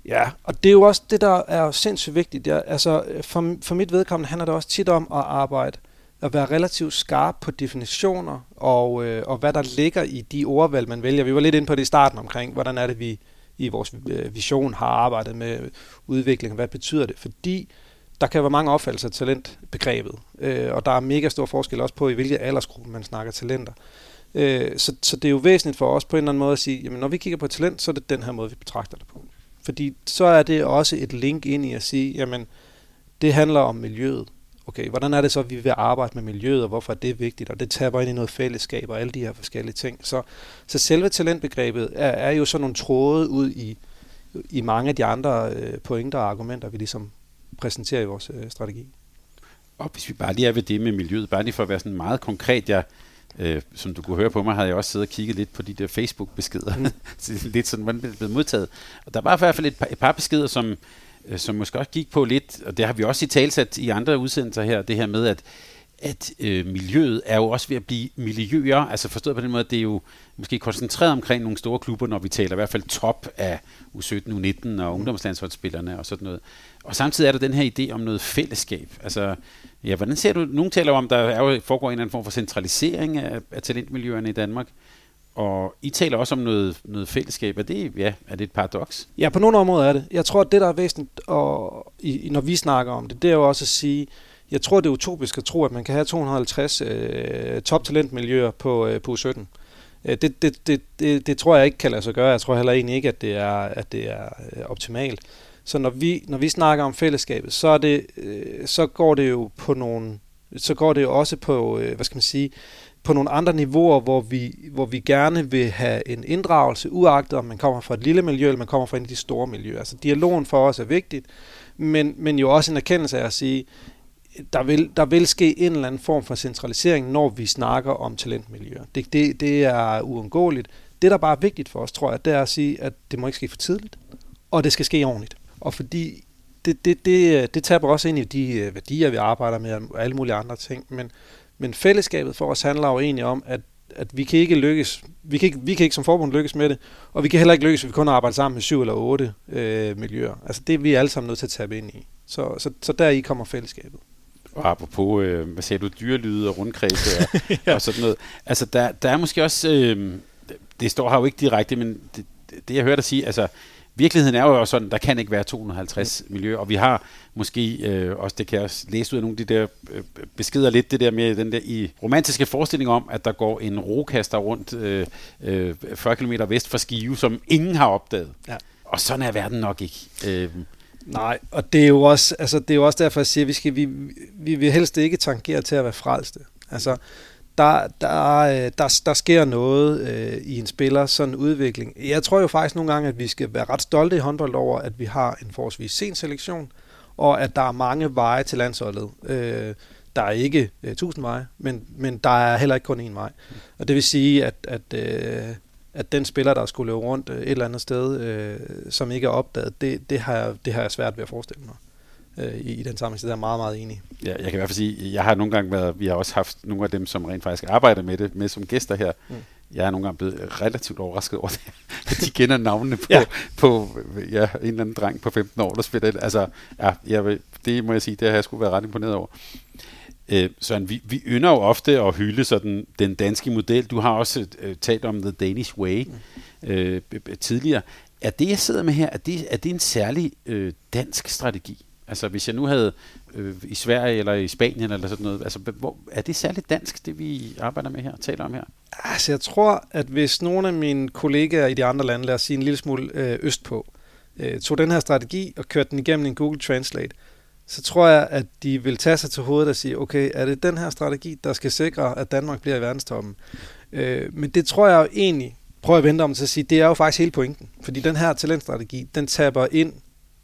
Ja, og det er jo også det, der er sindssygt vigtigt. Jeg, altså, for, for mit vedkommende handler det også tit om at arbejde at være relativt skarp på definitioner og, øh, og hvad der ligger i de ordvalg, man vælger. Vi var lidt inde på det i starten omkring, hvordan er det, vi i vores øh, vision har arbejdet med udvikling, hvad betyder det? Fordi der kan være mange opfattelser af talentbegrebet, øh, og der er mega stor forskel også på, i hvilke aldersgruppe man snakker talenter. Øh, så, så det er jo væsentligt for os på en eller anden måde at sige, jamen når vi kigger på talent, så er det den her måde, vi betragter det på. Fordi så er det også et link ind i at sige, jamen det handler om miljøet okay, hvordan er det så, at vi vil arbejde med miljøet, og hvorfor er det vigtigt, og det taber ind i noget fællesskab og alle de her forskellige ting. Så, så selve talentbegrebet er, er jo sådan nogle tråde ud i, i mange af de andre øh, pointer og argumenter, vi ligesom præsenterer i vores øh, strategi. Og hvis vi bare lige er ved det med miljøet, bare lige for at være sådan meget konkret, jeg, øh, som du kunne høre på mig, havde jeg også siddet og kigget lidt på de der Facebook-beskeder, mm. [LAUGHS] lidt sådan, hvordan det blev modtaget. Og der var i hvert fald et par, et par beskeder, som Øh, som måske også gik på lidt, og det har vi også i talsat i andre udsendelser her, det her med, at at øh, miljøet er jo også ved at blive miljøer, altså forstået på den måde, at det er jo måske koncentreret omkring nogle store klubber, når vi taler i hvert fald top af U17, U19 og ungdomslandsholdsspillerne og sådan noget. Og samtidig er der den her idé om noget fællesskab. Altså, ja, hvordan ser du, nogen taler om, der er jo, foregår en eller anden form for centralisering af, af talentmiljøerne i Danmark. Og I taler også om noget, noget fællesskab. Er det, ja, er det et paradoks? Ja, på nogle områder er det. Jeg tror, at det, der er væsentligt, og, i, når vi snakker om det, det er jo også at sige, jeg tror, det er utopisk at tro, at man kan have 250 øh, toptalentmiljøer på, øh, på U17. Øh, det, det, det, det, det tror jeg ikke kan lade sig gøre. Jeg tror heller egentlig ikke, at det er, at det er øh, optimalt. Så når vi, når vi snakker om fællesskabet, så, er det, øh, så går det jo på nogle, så går det jo også på, øh, hvad skal man sige, på nogle andre niveauer, hvor vi, hvor vi gerne vil have en inddragelse, uagtet om man kommer fra et lille miljø, eller man kommer fra en af de store miljøer. Altså dialogen for os er vigtigt, men, men jo også en erkendelse af at sige, der vil, der vil ske en eller anden form for centralisering, når vi snakker om talentmiljøer. Det, det, det er uundgåeligt. Det, der bare er vigtigt for os, tror jeg, det er at sige, at det må ikke ske for tidligt, og det skal ske ordentligt. Og fordi det, det, det, det taber også ind i de øh, værdier, vi arbejder med, og alle mulige andre ting, men, men fællesskabet for os handler jo egentlig om, at, at vi kan ikke lykkes, vi kan ikke, vi kan ikke som forbund lykkes med det, og vi kan heller ikke lykkes, hvis vi kun arbejder sammen med syv eller otte øh, miljøer. Altså det er vi alle sammen nødt til at tabe ind i. Så, så, så der i kommer fællesskabet. Og apropos, øh, hvad sagde du, dyrelyde og rundkredse og, [LAUGHS] ja. og sådan noget. Altså der, der er måske også, øh, det står her jo ikke direkte, men det, det jeg hørte dig sige, altså virkeligheden er jo sådan, der kan ikke være 250 mm. miljøer, og vi har måske øh, også, det kan jeg også læse ud af nogle af de der øh, beskeder lidt, det der med den der i romantiske forestilling om, at der går en rokaster rundt øh, øh, 40 km vest for Skive, som ingen har opdaget. Ja. Og sådan er verden nok ikke. Øh, Nej, og det er jo også, altså, det er jo også derfor, jeg siger, at vi, skal, vi, vi vil helst ikke tangere til at være frelste. Altså, der, der, øh, der, der sker noget øh, i en spiller, sådan en udvikling. Jeg tror jo faktisk nogle gange, at vi skal være ret stolte i håndbold over, at vi har en forholdsvis sen selektion, og at der er mange veje til landsholdet. Øh, der er ikke øh, tusind veje, men, men der er heller ikke kun én vej. Og det vil sige, at, at, øh, at den spiller, der skulle løbe rundt øh, et eller andet sted, øh, som ikke er opdaget, det, det, har, jeg, det har jeg svært ved at forestille mig øh, i, i den sammenhæng. Så der er meget, meget enig. Ja, jeg kan i hvert fald sige, jeg har nogle gange været, vi har også haft nogle af dem, som rent faktisk arbejder med det, med som gæster her. Mm. Jeg er nogle gange blevet relativt overrasket over det, [LAUGHS] at de kender navnene på, ja. på ja, en eller anden dreng på 15 år, der spiller det. Altså, ja, jeg, det må jeg sige, det har jeg skulle være ret imponeret over. Øh, Søren, vi, vi ynder jo ofte at hylde sådan den danske model. Du har også øh, talt om The Danish Way mm. øh, tidligere. Er det, jeg sidder med her, er det, er det en særlig øh, dansk strategi? Altså hvis jeg nu havde øh, i Sverige eller i Spanien eller sådan noget, altså hvor, er det særligt dansk, det vi arbejder med her, taler om her? Altså jeg tror, at hvis nogle af mine kollegaer i de andre lande, lad os sige en lille smule øh, østpå, øh, tog den her strategi og kørte den igennem en Google Translate, så tror jeg, at de vil tage sig til hovedet og sige, okay, er det den her strategi, der skal sikre, at Danmark bliver i verdenstoppen? Øh, men det tror jeg jo egentlig, prøver at vente om til at sige, det er jo faktisk hele pointen. Fordi den her talentstrategi, den taber ind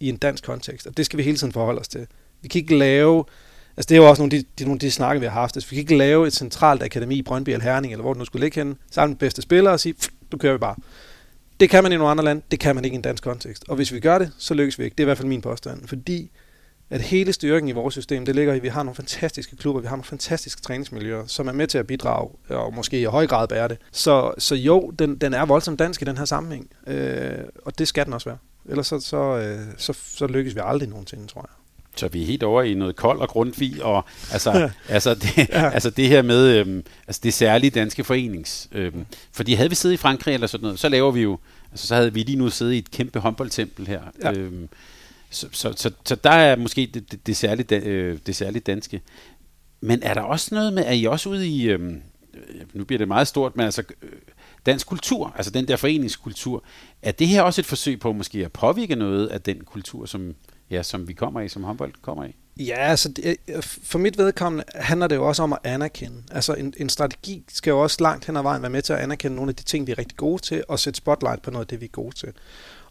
i en dansk kontekst, og det skal vi hele tiden forholde os til. Vi kan ikke lave, altså det er jo også nogle af de, de, nogle af de snakke, vi har haft, altså vi kan ikke lave et centralt akademi i Brøndby eller Herning, eller hvor det nu skulle ligge henne, sammen med bedste spillere og sige, du kører vi bare. Det kan man i nogle andre lande, det kan man ikke i en dansk kontekst. Og hvis vi gør det, så lykkes vi ikke. Det er i hvert fald min påstand. Fordi at hele styrken i vores system, det ligger i, at vi har nogle fantastiske klubber, vi har nogle fantastiske træningsmiljøer, som er med til at bidrage, og måske i høj grad bære det. Så, så jo, den, den er voldsomt dansk i den her sammenhæng, øh, og det skal den også være. Ellers så, så, øh, så, så lykkes vi aldrig nogensinde, tror jeg. Så vi er helt over i noget kold og grundvig, og altså, ja. altså, det, [LAUGHS] ja. altså det her med øhm, altså det særlige danske forenings. Øhm, fordi havde vi siddet i Frankrig eller sådan noget, så laver vi jo, altså så havde vi lige nu siddet i et kæmpe håndboldtempel her. Ja. Øhm, så, så, så, så der er måske det, det, det, særlige, det, øh, det særlige danske. Men er der også noget med, at I også ude i, øhm, øh, nu bliver det meget stort, men altså øh, dansk kultur, altså den der foreningskultur, er det her også et forsøg på måske at påvirke noget af den kultur, som, ja, som vi kommer i, som håndbold kommer i? Ja, altså det, øh, for mit vedkommende handler det jo også om at anerkende. Altså en, en strategi skal jo også langt hen ad vejen være med til at anerkende nogle af de ting, vi er rigtig gode til, og sætte spotlight på noget af det, vi er gode til.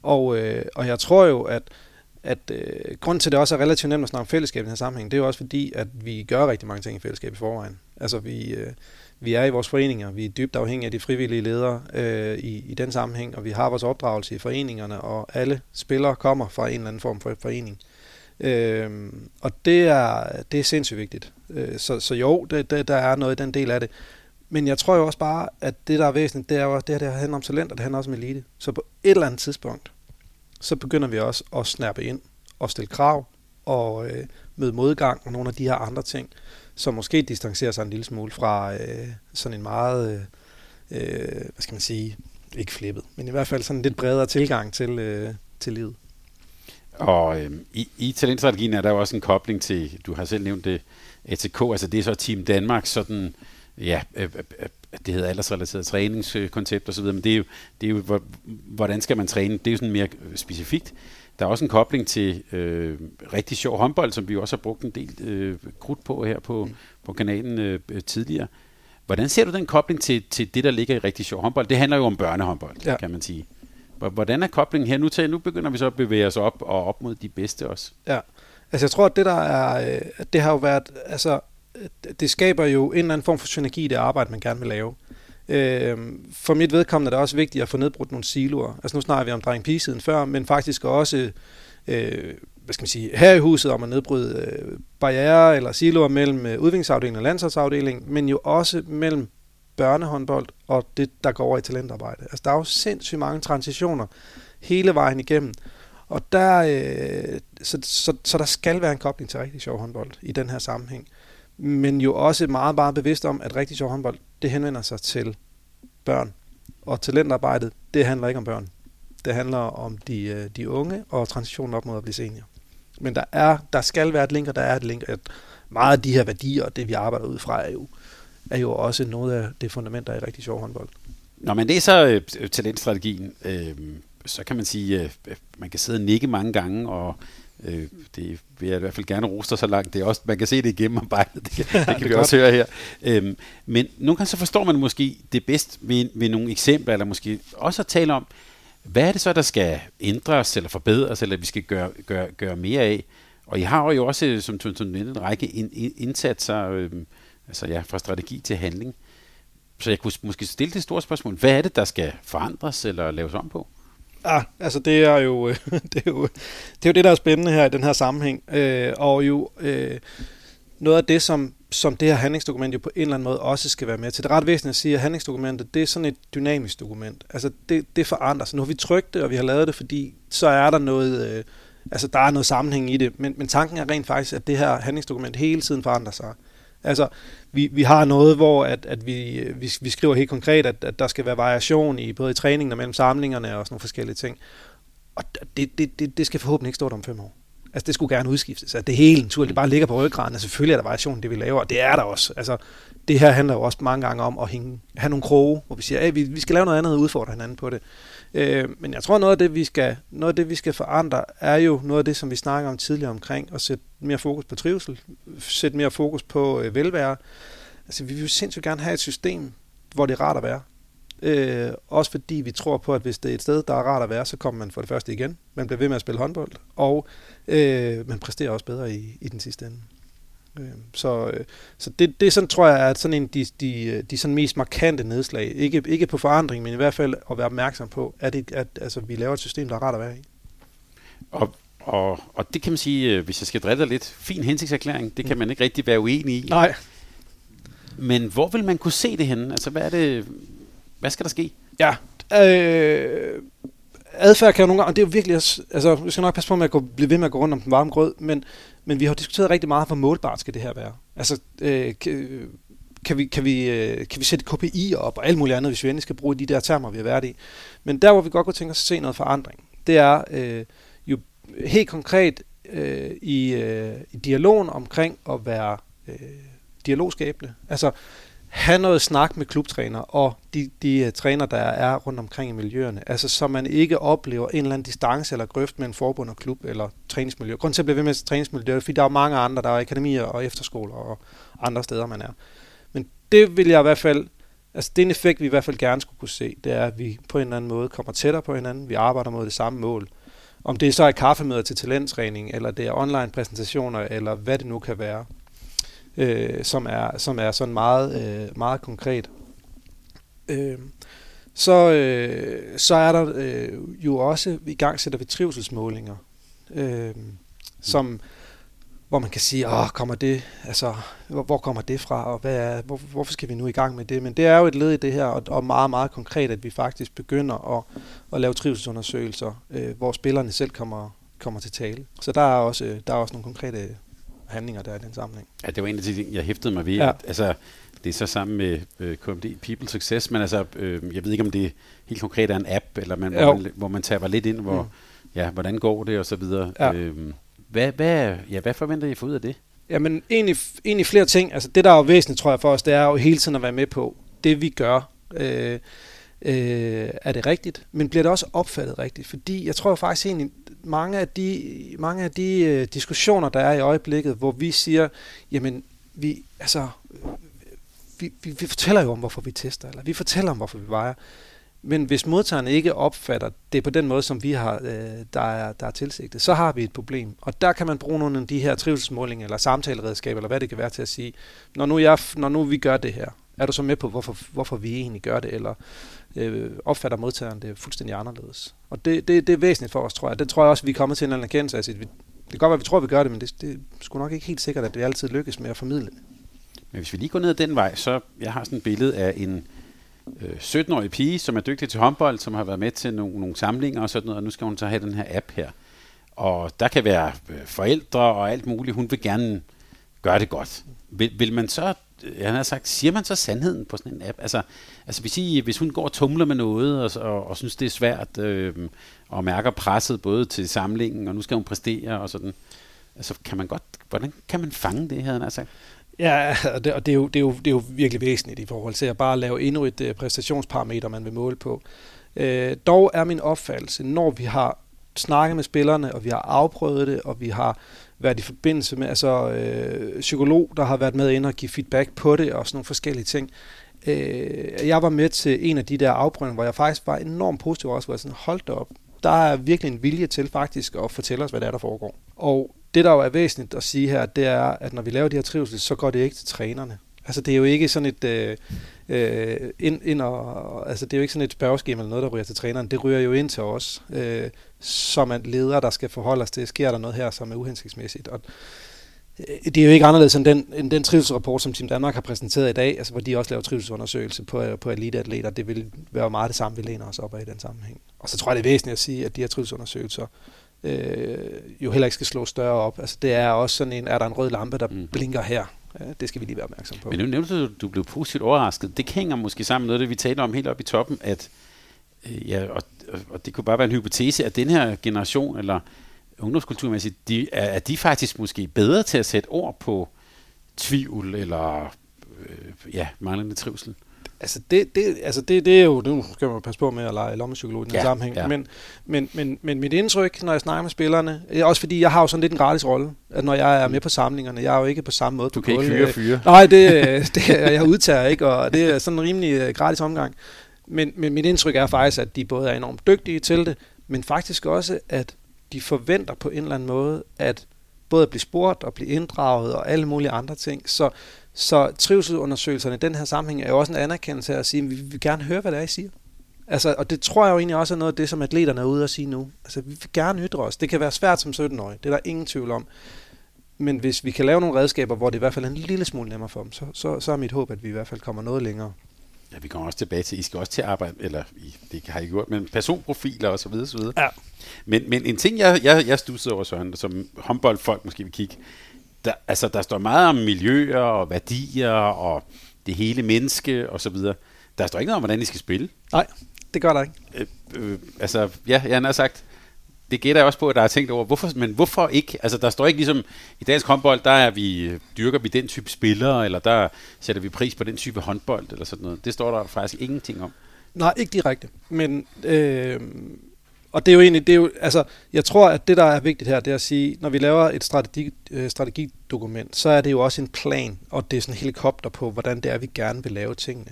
Og, øh, og jeg tror jo, at at øh, grund til, at det også er relativt nemt at snakke om fællesskab i den her sammenhæng, det er jo også fordi, at vi gør rigtig mange ting i fællesskab i forvejen. Altså vi, øh, vi er i vores foreninger, vi er dybt afhængige af de frivillige ledere øh, i, i den sammenhæng, og vi har vores opdragelse i foreningerne, og alle spillere kommer fra en eller anden form for forening. Øh, og det er, det er sindssygt vigtigt. Øh, så, så jo, det, det, der er noget i den del af det. Men jeg tror jo også bare, at det, der er væsentligt, det er jo også, det her det handler om talent, og det handler også om elite. Så på et eller andet tidspunkt, så begynder vi også at snappe ind og stille krav og øh, møde modgang og nogle af de her andre ting, som måske distancerer sig en lille smule fra øh, sådan en meget, øh, hvad skal man sige, ikke flippet, men i hvert fald sådan en lidt bredere tilgang til, øh, til livet. Og øh, i, i talentstrategien er der jo også en kobling til, du har selv nævnt det, ATK, altså det er så Team Danmark, sådan, ja, øh, øh, det hedder aldersrelateret træningskoncept osv., men det er jo, det er jo hvordan skal man træne? Det er jo sådan mere specifikt. Der er også en kobling til øh, rigtig sjov håndbold, som vi også har brugt en del øh, krudt på her på, mm. på kanalen øh, tidligere. Hvordan ser du den kobling til, til det, der ligger i rigtig sjov håndbold? Det handler jo om børnehåndbold, ja. kan man sige. Hvordan er koblingen her? Nu, til, nu begynder vi så at bevæge os op og op mod de bedste også. Ja, altså jeg tror, at det der er, øh, det har jo været, altså Øh, det skaber jo en eller anden form for synergi i det arbejde, man gerne vil lave. Øh, for mit vedkommende er det også vigtigt at få nedbrudt nogle siloer. Altså nu snakker vi om dreng siden før, men faktisk også øh, hvad skal man sige, her i huset om at nedbryde øh, barriere eller siloer mellem øh, udviklingsafdelingen og landsholdsafdelingen, men jo også mellem børnehåndbold og det, der går over i talentarbejde. Altså der er jo sindssygt mange transitioner hele vejen igennem. Og der, øh, så, så, så der skal være en kobling til rigtig sjov håndbold i den her sammenhæng men jo også meget, bare bevidst om, at rigtig sjov håndbold, det henvender sig til børn. Og talentarbejdet, det handler ikke om børn. Det handler om de, øh, de unge og transitionen op mod at blive senior. Men der, er, der skal være et link, og der er et link, at meget af de her værdier, og det vi arbejder ud fra, er jo, er jo også noget af det fundament, der er i rigtig sjov håndbold. Når man læser øh, talentstrategien, øh, så kan man sige, øh, man kan sidde og nikke mange gange, og Øh, det vil jeg i hvert fald gerne rose så langt. Det er også, man kan se det igennem arbejdet. [LAUGHS] Det kan, det kan det vi også høre her. Øhm, men nogle gange så forstår man måske det bedst ved, ved nogle eksempler, eller måske også at tale om, hvad er det så, der skal ændres eller forbedres, eller vi skal gøre, gøre, gøre mere af? Og I har jo også, som du en række indsatser, øh, altså ja, fra strategi til handling. Så jeg kunne måske stille det store spørgsmål. Hvad er det, der skal forandres eller laves om på? Ja, altså det er jo øh, [LAUGHS] det, er jo, det, er jo det der er spændende her i den her sammenhæng. Øh, og jo øh, noget af det, som, som det her handlingsdokument jo på en eller anden måde også skal være med til. Det er ret væsentligt at sige, at handlingsdokumentet, det er sådan et dynamisk dokument. Altså det, det forandrer sig. Nu har vi trykt det, og vi har lavet det, fordi så er der noget, øh, altså der er noget sammenhæng i det. Men, men tanken er rent faktisk, at det her handlingsdokument hele tiden forandrer sig. Altså, vi, vi har noget, hvor at, at vi, vi, vi skriver helt konkret, at, at der skal være variation i både i træningen og mellem samlingerne og sådan nogle forskellige ting. Og det, det, det, det skal forhåbentlig ikke stå der om fem år. Altså, det skulle gerne udskiftes. At det hele naturligt bare ligger på ryggraden, Altså, selvfølgelig er der variation det, vi laver, og det er der også. Altså, det her handler jo også mange gange om at hænge, have nogle kroge, hvor vi siger, at vi, vi skal lave noget andet og udfordre hinanden på det. Øh, men jeg tror, noget af det, vi skal, noget af det, vi skal forandre, er jo noget af det, som vi snakker om tidligere omkring, at sætte mere fokus på trivsel, sætte mere fokus på øh, velvære. Altså, vi vil jo sindssygt gerne have et system, hvor det er rart at være. Øh, også fordi vi tror på, at hvis det er et sted, der er rart at være, så kommer man for det første igen. Man bliver ved med at spille håndbold, og øh, man præsterer også bedre i, i den sidste ende. Øh, så øh, så det, det sådan, tror jeg er sådan en de, de, de sådan mest markante nedslag. Ikke, ikke på forandring, men i hvert fald at være opmærksom på, at, det, at altså, vi laver et system, der er rart at være i. Og, og, og det kan man sige, øh, hvis jeg skal drille lidt, fin hensigtserklæring, det kan man ikke rigtig være uenig i. Nej. Men hvor vil man kunne se det henne? Altså, hvad er det, hvad skal der ske? Ja, øh, adfærd kan jo nogle gange, og det er jo virkelig, altså, vi skal nok passe på med at gå, blive ved med at gå rundt om den varme grød, men, men vi har jo diskuteret rigtig meget, hvor målbart skal det her være. Altså, øh, kan, vi, kan, vi, øh, kan vi sætte KPI op og alt muligt andet, hvis vi endelig skal bruge de der termer, vi har været i. Men der, hvor vi godt kunne tænke os at se noget forandring, det er øh, jo helt konkret øh, i, øh, i dialogen omkring at være øh, dialogskabende. Altså, have noget snak med klubtræner og de, de øh, træner, der er rundt omkring i miljøerne. Altså, så man ikke oplever en eller anden distance eller grøft mellem forbund og klub eller træningsmiljø. Grunden til at blive ved med træningsmiljø, er, fordi der er mange andre, der er akademier og efterskoler og andre steder, man er. Men det vil jeg i hvert fald, altså det er en effekt, vi i hvert fald gerne skulle kunne se, det er, at vi på en eller anden måde kommer tættere på hinanden, vi arbejder mod det samme mål. Om det så er kaffemøder til talenttræning, eller det er online præsentationer, eller hvad det nu kan være øh, som, er, som er sådan meget, øh, meget konkret. Øh, så, øh, så er der øh, jo også, i gang sætter vi trivselsmålinger, øh, som, hvor man kan sige, åh, kommer det, altså, hvor, hvor kommer det fra, og hvad er, hvor, hvorfor skal vi nu i gang med det? Men det er jo et led i det her, og, og meget, meget konkret, at vi faktisk begynder at, at lave trivselsundersøgelser, øh, hvor spillerne selv kommer, kommer til tale. Så der er også, der er også nogle konkrete handlinger, der er i den sammenhæng. Ja, det var en af de ting, jeg hæftede mig ved. Ja. Altså, det er så sammen med øh, KMD People Success, men altså, øh, jeg ved ikke, om det helt konkret er en app, eller man, hvor, man, hvor man taber lidt ind, hvor, mm. ja, hvordan går det, og så videre. Ja. Øh, hvad, hvad, ja, hvad forventer I at få ud af det? Jamen, egentlig, egentlig flere ting. Altså, det, der er jo væsentligt, tror jeg, for os, det er jo hele tiden at være med på det, vi gør. Øh, øh, er det rigtigt, men bliver det også opfattet rigtigt? Fordi jeg tror faktisk egentlig, mange af de, mange af de øh, diskussioner, der er i øjeblikket, hvor vi siger, jamen, vi, altså, vi, vi, vi fortæller jo om, hvorfor vi tester, eller vi fortæller om, hvorfor vi vejer. Men hvis modtagerne ikke opfatter det på den måde, som vi har, øh, der, er, der er tilsigtet, så har vi et problem. Og der kan man bruge nogle af de her trivselsmålinger, eller samtaleredskaber, eller hvad det kan være til at sige, når nu, jeg, når nu vi gør det her, er du så med på, hvorfor, hvorfor vi egentlig gør det, eller øh, opfatter modtageren det fuldstændig anderledes. Og det, det, det er væsentligt for os, tror jeg. Det tror jeg også, vi er kommet til en eller anden erkendelse af. Det kan godt være, at vi tror, at vi gør det, men det, det er sgu nok ikke helt sikkert, at det altid lykkes med at formidle det. Men hvis vi lige går ned ad den vej, så jeg har sådan et billede af en øh, 17-årig pige, som er dygtig til håndbold, som har været med til nogle, nogle samlinger og sådan noget, og nu skal hun så have den her app her. Og der kan være øh, forældre og alt muligt. Hun vil gerne gøre det godt. Vil, vil man så Øh, han har sagt, siger man så sandheden på sådan en app? Altså, altså hvis, I, hvis hun går og tumler med noget, og, og, og synes, det er svært, øh, og mærker presset både til samlingen, og nu skal hun præstere, og sådan, altså kan man godt, hvordan kan man fange det, havde han sagt? Ja, og det, og det, er jo, det, er jo, det er jo virkelig væsentligt i forhold til at bare lave endnu et øh, præstationsparameter, man vil måle på. Øh, dog er min opfattelse, når vi har snakket med spillerne, og vi har afprøvet det, og vi har været i forbindelse med altså, øh, psykolog, der har været med ind og give feedback på det, og sådan nogle forskellige ting. Øh, jeg var med til en af de der afprøvninger, hvor jeg faktisk var enormt positiv også, hvor jeg sådan, holdt det op, der er virkelig en vilje til faktisk at fortælle os, hvad det er, der foregår. Og det, der jo er væsentligt at sige her, det er, at når vi laver de her trivsel, så går det ikke til trænerne. Altså, det er jo ikke sådan et... Øh, øh, ind, ind og, altså, det er jo ikke sådan et spørgeskema eller noget, der ryger til træneren. Det ryger jo ind til os, øh, som er ledere, der skal forholde os til, sker der noget her, som er uhensigtsmæssigt. Og øh, det er jo ikke anderledes end den, end den trivselsrapport, som Team Danmark har præsenteret i dag, altså hvor de også laver trivselsundersøgelse på, på eliteatleter. Det vil være meget det samme, vi læner os op af i den sammenhæng. Og så tror jeg, det er væsentligt at sige, at de her trivselsundersøgelser øh, jo heller ikke skal slå større op. Altså det er også sådan en, er der en rød lampe, der mm. blinker her? Ja, det skal vi lige være opmærksom på. Men nu nævnte du, du blev positivt overrasket. Det hænger måske sammen med noget, det vi taler om helt oppe i toppen, at øh, ja, og, og det kunne bare være en hypotese, at den her generation, eller ungdomskulturmæssigt, de, er, er de faktisk måske bedre til at sætte ord på tvivl, eller øh, ja, manglende trivsel? Altså det, det, altså det, det er jo, nu skal man passe på med at lege lommepsykolog i den ja, sammenhæng, ja. men, men, men, men mit indtryk, når jeg snakker med spillerne, også fordi jeg har jo sådan lidt en gratis rolle, at når jeg er med på samlingerne, jeg er jo ikke på samme måde Du kan ikke fyre fyre. Nej, det, det, jeg udtager ikke, og det er sådan en rimelig øh, gratis omgang. Men, men mit indtryk er faktisk, at de både er enormt dygtige til det, men faktisk også, at de forventer på en eller anden måde, at både at blive spurgt og blive inddraget og alle mulige andre ting. Så så trivselsundersøgelserne i den her sammenhæng er jo også en anerkendelse af at sige, at vi vil gerne høre, hvad det er, I siger. Altså, og det tror jeg jo egentlig også er noget af det, som atleterne er ude at sige nu. Altså, vi vil gerne ytre os. Det kan være svært som 17-årig, det er der ingen tvivl om. Men hvis vi kan lave nogle redskaber, hvor det i hvert fald er en lille smule nemmere for dem, så, så, så er mit håb, at vi i hvert fald kommer noget længere. Ja, vi kommer også tilbage til, I skal også til at arbejde, eller I, det har I gjort, men personprofiler og så videre, så videre. Ja. Men, men en ting, jeg, jeg, jeg stussede over, Søren, som håndboldfolk måske vil kigge, der, altså, der står meget om miljøer og værdier og det hele menneske og så videre. Der står ikke noget om, hvordan de skal spille. Nej, det gør der ikke. Øh, øh, altså, ja, jeg har sagt, det gætter jeg også på, at der er tænkt over, hvorfor, men hvorfor ikke? Altså, der står ikke ligesom, i dansk håndbold, der er vi, dyrker vi den type spillere, eller der sætter vi pris på den type håndbold, eller sådan noget. Det står der faktisk ingenting om. Nej, ikke direkte. Men øh, og det er jo egentlig, det er jo, altså, jeg tror, at det, der er vigtigt her, det er at sige, når vi laver et strategi, øh, strategidokument, så er det jo også en plan, og det er sådan en helikopter på, hvordan det er, vi gerne vil lave tingene.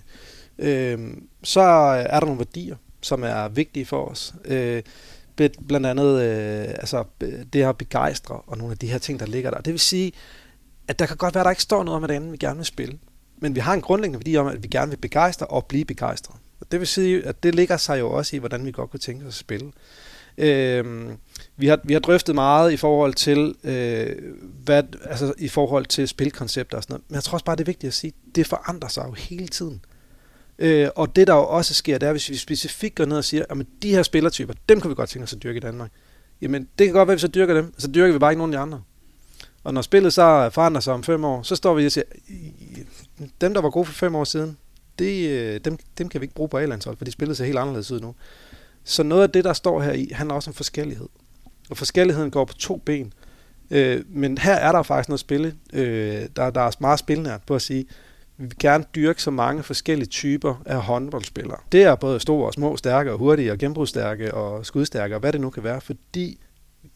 Øh, så er der nogle værdier, som er vigtige for os. Øh, blandt andet øh, altså, øh, det at begejstre, og nogle af de her ting, der ligger der. Det vil sige, at der kan godt være, at der ikke står noget om, hvordan vi gerne vil spille. Men vi har en grundlæggende værdi om, at vi gerne vil begejstre og blive begejstret. Det vil sige, at det ligger sig jo også i, hvordan vi godt kunne tænke os at spille. Øh, vi, har, vi har drøftet meget i forhold til øh, hvad, altså i forhold til spilkoncepter og sådan noget. Men jeg tror også bare, det er vigtigt at sige, det forandrer sig jo hele tiden. Øh, og det der jo også sker, det er, hvis vi specifikt går ned og siger, at de her spillertyper, dem kan vi godt tænke os at dyrke i Danmark. Jamen, det kan godt være, at vi så dyrker dem, så dyrker vi bare ikke nogen af de andre. Og når spillet så forandrer sig om fem år, så står vi og siger, dem der var gode for fem år siden, det, øh, dem, dem kan vi ikke bruge på A-landshold, for de spillede sig helt anderledes ud nu. Så noget af det, der står her i, handler også om forskellighed. Og forskelligheden går på to ben. Øh, men her er der faktisk noget spille. Øh, der, der er meget spilnært på at sige, vi vil gerne dyrke så mange forskellige typer af håndboldspillere. Det er både store og små, stærke og hurtige og genbrugsstærke og skudstærke og hvad det nu kan være, fordi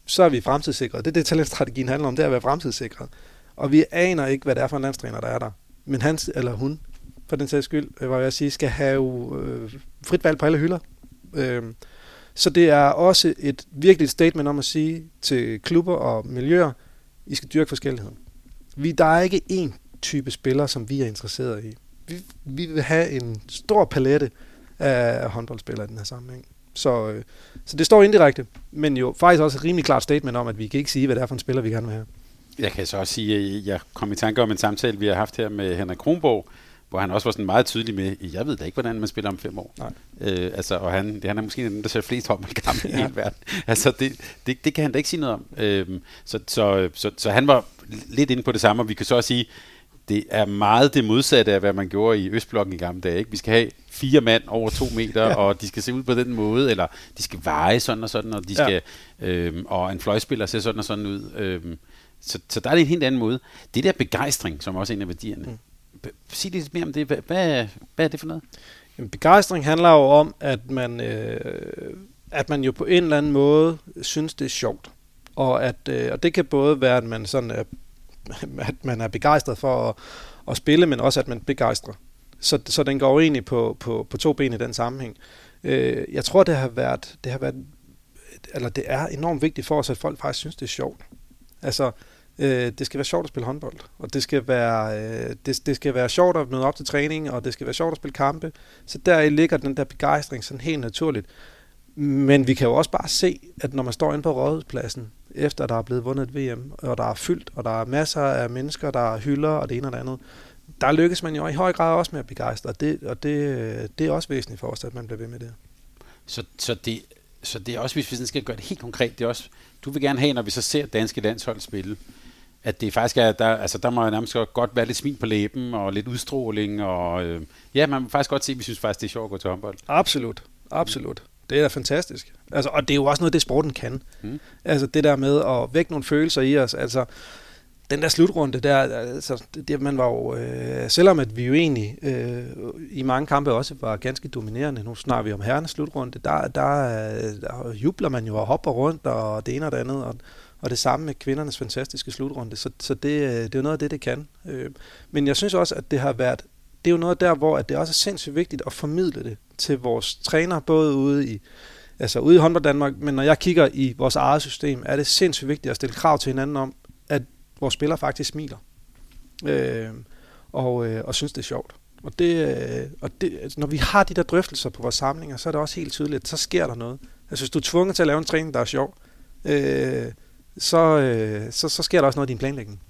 så er vi fremtidssikret. Det er det, talentstrategien handler om, det er at være fremtidssikret. Og vi aner ikke, hvad det er for en landstræner, der er der. Men han eller hun for den sags skyld, øh, hvad jeg sige, skal have øh, frit valg på alle hylder. Øh, så det er også et virkelig statement om at sige til klubber og miljøer, I skal dyrke forskelligheden. Vi, der er ikke én type spiller, som vi er interesseret i. Vi, vi vil have en stor palette af håndboldspillere i den her sammenhæng. Så, øh, så det står indirekte, men jo faktisk også et rimelig klart statement om, at vi kan ikke sige, hvad det er for en spiller, vi gerne vil have. Jeg kan så også sige, at jeg kom i tanke om en samtale, vi har haft her med Henrik Kronborg, hvor han også var sådan meget tydelig med, jeg ved da ikke, hvordan man spiller om fem år. Nej. Øh, altså, og han, det, han er måske den, der ser flest håndboldkampe ja. i hele verden. [LAUGHS] Altså, det, det, det, kan han da ikke sige noget om. Øh, så, så, så, så han var lidt inde på det samme, og vi kan så også sige, det er meget det modsatte af, hvad man gjorde i Østblokken i gamle dage. Ikke? Vi skal have fire mand over to meter, [LAUGHS] ja. og de skal se ud på den måde, eller de skal veje sådan og sådan, og, de ja. skal, øh, og en fløjspiller ser sådan og sådan ud. Øh, så, så der er det en helt anden måde. Det der begejstring, som også er en af værdierne, mm sig lidt mere om det. Hvad, hvad, hvad er det for noget? Jamen, begejstring handler jo om, at man, øh, at man jo på en eller anden måde synes, det er sjovt. Og, at, øh, og det kan både være, at man, sådan er, at man er begejstret for at, at spille, men også at man begejstrer. Så, så den går egentlig på, på, på to ben i den sammenhæng. Øh, jeg tror, det har været, det har været, eller det er enormt vigtigt for os, at folk faktisk synes, det er sjovt. Altså, øh, det skal være sjovt at spille håndbold, og det skal være, øh, det, det skal være sjovt at møde op til træning, og det skal være sjovt at spille kampe. Så der ligger den der begejstring sådan helt naturligt. Men vi kan jo også bare se, at når man står inde på rådhuspladsen, efter der er blevet vundet et VM, og der er fyldt, og der er masser af mennesker, der hylder, og det ene og det andet, der lykkes man jo i høj grad også med at begejstre, og det, og det, det er også væsentligt for os, at man bliver ved med det. Så, så, det, så det er også, hvis vi skal gøre det helt konkret, det er også, du vil gerne have, når vi så ser danske landshold spille, at det faktisk er, der, altså der må nærmest godt være lidt smil på læben, og lidt udstråling, og øh, ja, man må faktisk godt se, at vi synes faktisk, det er sjovt at gå til håndbold. Absolut, absolut. Det er da fantastisk. Altså, og det er jo også noget, det sporten kan. Mm. Altså det der med at vække nogle følelser i os. Altså, den der slutrunde der, altså, det, man var jo, øh, selvom at vi jo egentlig øh, i mange kampe også var ganske dominerende, nu snakker vi om herrenes slutrunde, der, der, der jubler man jo og hopper rundt og det ene og det andet, og, og det samme med kvindernes fantastiske slutrunde, så, så det, øh, det er jo noget af det, det kan. Øh, men jeg synes også, at det har været, det er jo noget der, hvor at det også er sindssygt vigtigt at formidle det til vores træner, både ude i, altså ude i håndbold Danmark, men når jeg kigger i vores eget system, er det sindssygt vigtigt at stille krav til hinanden om, at vores spillere faktisk smiler. Øh, og, øh, og synes, det er sjovt. Og, det, øh, og det, altså, når vi har de der drøftelser på vores samlinger, så er det også helt tydeligt, at så sker der noget. Altså hvis du er tvunget til at lave en træning, der er sjov, øh, så, øh, så, så sker der også noget i din planlægning.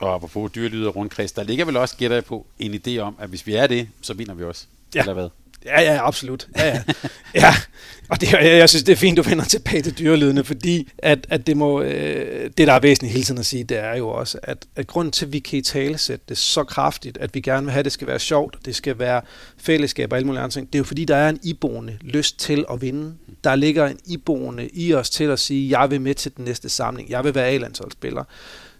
Og apropos dyrelyder og rundkreds, der ligger vel også, gætter jeg på, en idé om, at hvis vi er det, så vinder vi også. Ja. Eller hvad? Ja, ja, absolut. Ja, ja. [LAUGHS] ja. Og det, jeg, jeg synes, det er fint, du vender tilbage til dyrelydene, fordi at, at det, må, øh, det, der er væsentligt hele tiden at sige, det er jo også, at, at grunden til, at vi kan i tale sætte det så kraftigt, at vi gerne vil have, at det skal være sjovt, det skal være fællesskab og alle mulige andre ting, det er jo fordi, der er en iboende lyst til at vinde. Der ligger en iboende i os til at sige, jeg vil med til den næste samling, jeg vil være A-landsholdsspiller.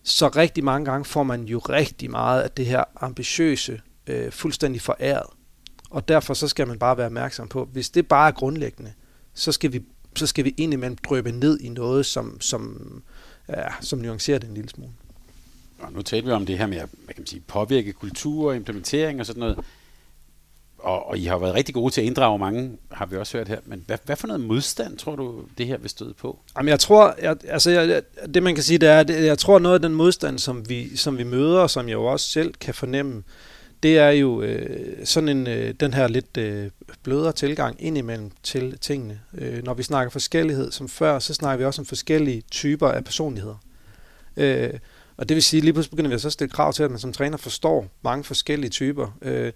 Så rigtig mange gange får man jo rigtig meget af det her ambitiøse, øh, fuldstændig foræret. Og derfor så skal man bare være opmærksom på, hvis det bare er grundlæggende, så skal vi, så skal vi indimellem drøbe ned i noget, som, som, ja, som nuancerer det en lille smule. Og nu taler vi om det her med at hvad kan man sige, påvirke kultur og implementering og sådan noget. Og, og I har været rigtig gode til at inddrage mange, har vi også hørt her. Men hvad, hvad for noget modstand tror du, det her vil støde på? Jamen jeg tror, jeg, altså jeg, det man kan sige, det er, at jeg tror noget af den modstand, som vi, som vi møder, og som jeg jo også selv kan fornemme, det er jo øh, sådan en, øh, den her lidt øh, blødere tilgang indimellem til tingene. Øh, når vi snakker forskellighed som før, så snakker vi også om forskellige typer af personligheder. Øh, og det vil sige, lige pludselig begynder vi så at stille krav til, at man som træner forstår mange forskellige typer. Øh,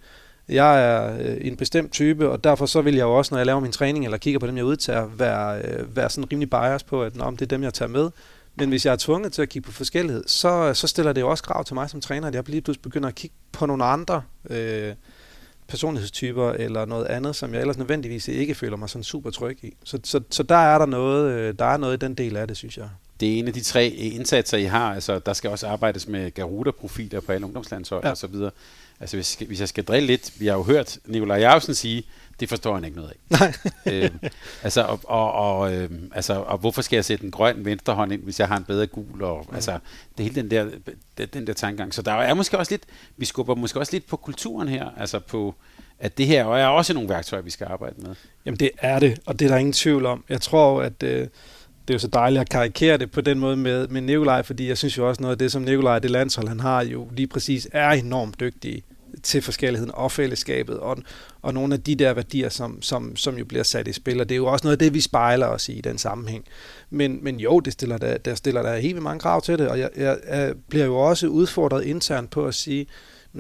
jeg er øh, en bestemt type, og derfor så vil jeg jo også, når jeg laver min træning eller kigger på dem, jeg udtager, være, øh, være sådan rimelig bias på, at Nå, det er dem, jeg tager med. Men hvis jeg er tvunget til at kigge på forskellighed, så, så stiller det jo også krav til mig som træner, at jeg lige pludselig begynder at kigge på nogle andre øh, personlighedstyper eller noget andet, som jeg ellers nødvendigvis ikke føler mig sådan super tryg i. Så, så, så der er der noget, øh, der er noget i den del af det, synes jeg. Det er en af de tre indsatser, I har. Altså, der skal også arbejdes med Garuda-profiler på alle ungdomslandshold ja. og så videre. Altså, hvis, hvis jeg skal drille lidt, vi har jo hørt Nikolaj Jacobsen sige, det forstår han ikke noget af. [LAUGHS] Nej. øh, altså, og, og, og, øh, altså, og hvorfor skal jeg sætte en grøn venstre hånd ind, hvis jeg har en bedre gul? Og, mm. Altså, det hele den der, den der tankegang. Så der er måske også lidt, vi skubber måske også lidt på kulturen her, altså på, at det her er også nogle værktøjer, vi skal arbejde med. Jamen det er det, og det er der ingen tvivl om. Jeg tror at øh, det er jo så dejligt at karikere det på den måde med, med Nikolaj, fordi jeg synes jo også noget af det, som Nikolaj, det landshold, han har jo lige præcis, er enormt dygtig til forskelligheden og fællesskabet, og, og nogle af de der værdier, som, som, som jo bliver sat i spil, og det er jo også noget af det, vi spejler os i i den sammenhæng. Men, men jo, det stiller der, der stiller der helt mange krav til det, og jeg, jeg, jeg bliver jo også udfordret internt på at sige,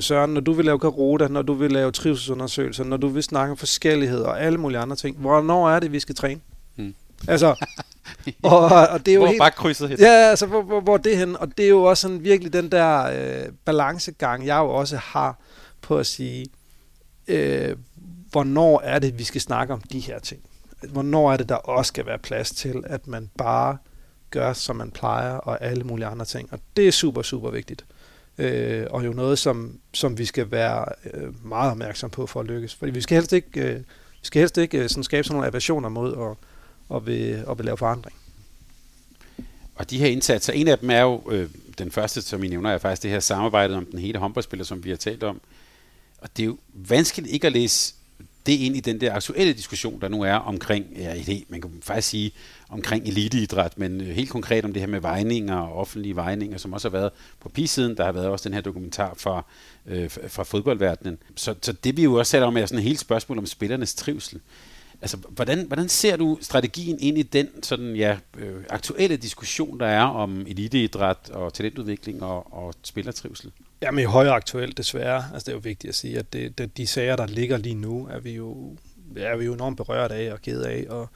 Søren, når du vil lave karota, når du vil lave trivselsundersøgelser, når du vil snakke om forskellighed og alle mulige andre ting, hvornår er det, vi skal træne? Altså, [LAUGHS] og, og det er jo hvor helt, bare krydset hen. Ja, altså, hvor, hvor, hvor det hen? Og det er jo også sådan virkelig den der øh, balancegang, jeg jo også har på at sige, øh, hvornår er det, vi skal snakke om de her ting? Hvornår er det, der også skal være plads til, at man bare gør, som man plejer, og alle mulige andre ting. Og det er super, super vigtigt. Øh, og jo noget, som, som vi skal være øh, meget opmærksom på for at lykkes. Fordi vi skal helst ikke, øh, vi skal helst ikke øh, sådan skabe sådan nogle aversioner mod at, og vil, og vil lave forandring. Og de her indsatser, en af dem er jo, øh, den første, som I nævner, er faktisk det her samarbejde om den hele håndboldspiller, som vi har talt om. Og det er jo vanskeligt ikke at læse det ind i den der aktuelle diskussion, der nu er omkring, ja, det, man kan faktisk sige omkring eliteidræt, men øh, helt konkret om det her med vejninger og offentlige vejninger, som også har været på pissiden, Der har været også den her dokumentar fra, øh, fra fodboldverdenen. Så, så det vi jo også sætter om er sådan et helt spørgsmål om spillernes trivsel. Altså, hvordan, hvordan ser du strategien ind i den sådan, ja, øh, aktuelle diskussion, der er om eliteidræt og talentudvikling og, og spillertrivsel? Jamen i højere aktuelt desværre. Altså det er jo vigtigt at sige, at det, det, de sager, der ligger lige nu, er vi jo, er vi jo enormt berørt af og ked af, og,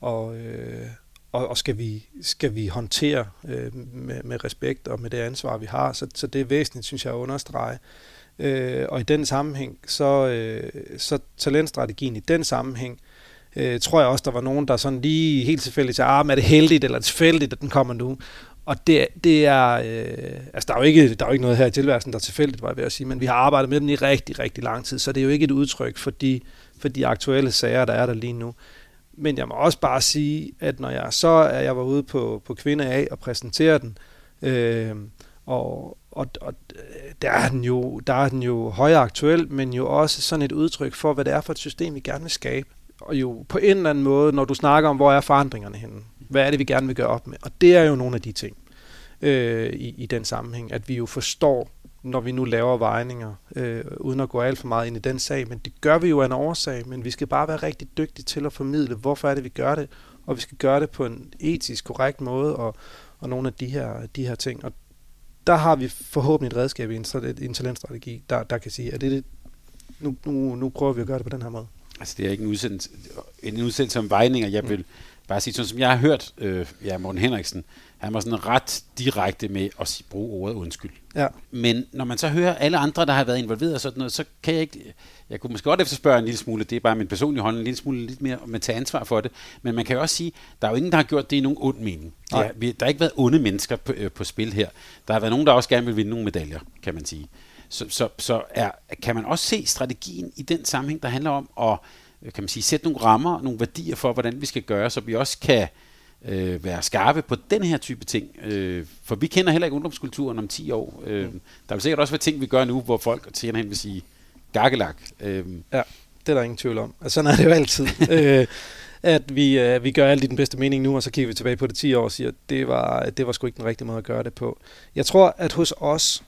og, øh, og, og skal, vi, skal vi håndtere øh, med, med respekt og med det ansvar, vi har. Så, så det er væsentligt, synes jeg, at understrege. Øh, og i den sammenhæng, så, øh, så talentstrategien i den sammenhæng, øh, tror jeg også, der var nogen, der sådan lige helt tilfældigt sagde, ah, er det heldigt eller tilfældigt, at den kommer nu? Og det, det er, øh, altså der er, jo ikke, der er jo ikke noget her i tilværelsen, der er tilfældigt, var jeg ved at sige, men vi har arbejdet med den i rigtig, rigtig lang tid, så det er jo ikke et udtryk for de, for de aktuelle sager, der er der lige nu. Men jeg må også bare sige, at når jeg så er jeg var ude på, på Kvinde A og præsentere den, øh, og, og, og der, er den jo, der er den jo højere aktuel, men jo også sådan et udtryk for, hvad det er for et system, vi gerne vil skabe. Og jo på en eller anden måde, når du snakker om, hvor er forandringerne henne, hvad er det, vi gerne vil gøre op med? Og det er jo nogle af de ting øh, i, i den sammenhæng, at vi jo forstår, når vi nu laver vejninger, øh, uden at gå alt for meget ind i den sag, men det gør vi jo af en årsag, men vi skal bare være rigtig dygtige til at formidle, hvorfor er det, vi gør det, og vi skal gøre det på en etisk korrekt måde, og, og nogle af de her, de her ting. Og der har vi forhåbentlig et redskab i en, en talentstrategi, der, der kan sige, at det, nu, nu, nu prøver vi at gøre det på den her måde. Altså det er ikke en udsendelse, en udsendelse om vejninger. Jeg vil mm. bare sige, sådan som jeg har hørt øh, ja, Morten Henriksen, han var sådan ret direkte med at sige, bruge ordet undskyld. Ja. Men når man så hører alle andre, der har været involveret og sådan noget, så kan jeg ikke... Jeg kunne måske godt efterspørge en lille smule, det er bare min personlige holdning, en lille smule lidt mere med at tage ansvar for det. Men man kan jo også sige, der er jo ingen, der har gjort det i nogen ond mening. Ja, der har ikke været onde mennesker på, øh, på spil her. Der har været nogen, der også gerne vil vinde nogle medaljer, kan man sige. Så, så, så er, kan man også se strategien i den sammenhæng, der handler om at kan man sige, sætte nogle rammer, nogle værdier for, hvordan vi skal gøre, så vi også kan øh, være skarpe på den her type ting. Øh, for vi kender heller ikke ungdomskulturen om 10 år. Øh, mm. Der vil sikkert også være ting, vi gør nu, hvor folk senere hen vil sige gakkelak. Øh. Ja, det er der ingen tvivl om. Altså, sådan er det jo altid. [LAUGHS] øh, at vi, øh, vi gør alt i den bedste mening nu, og så kigger vi tilbage på det 10 år og siger, det var, det var sgu ikke den rigtige måde at gøre det på. Jeg tror, at hos os,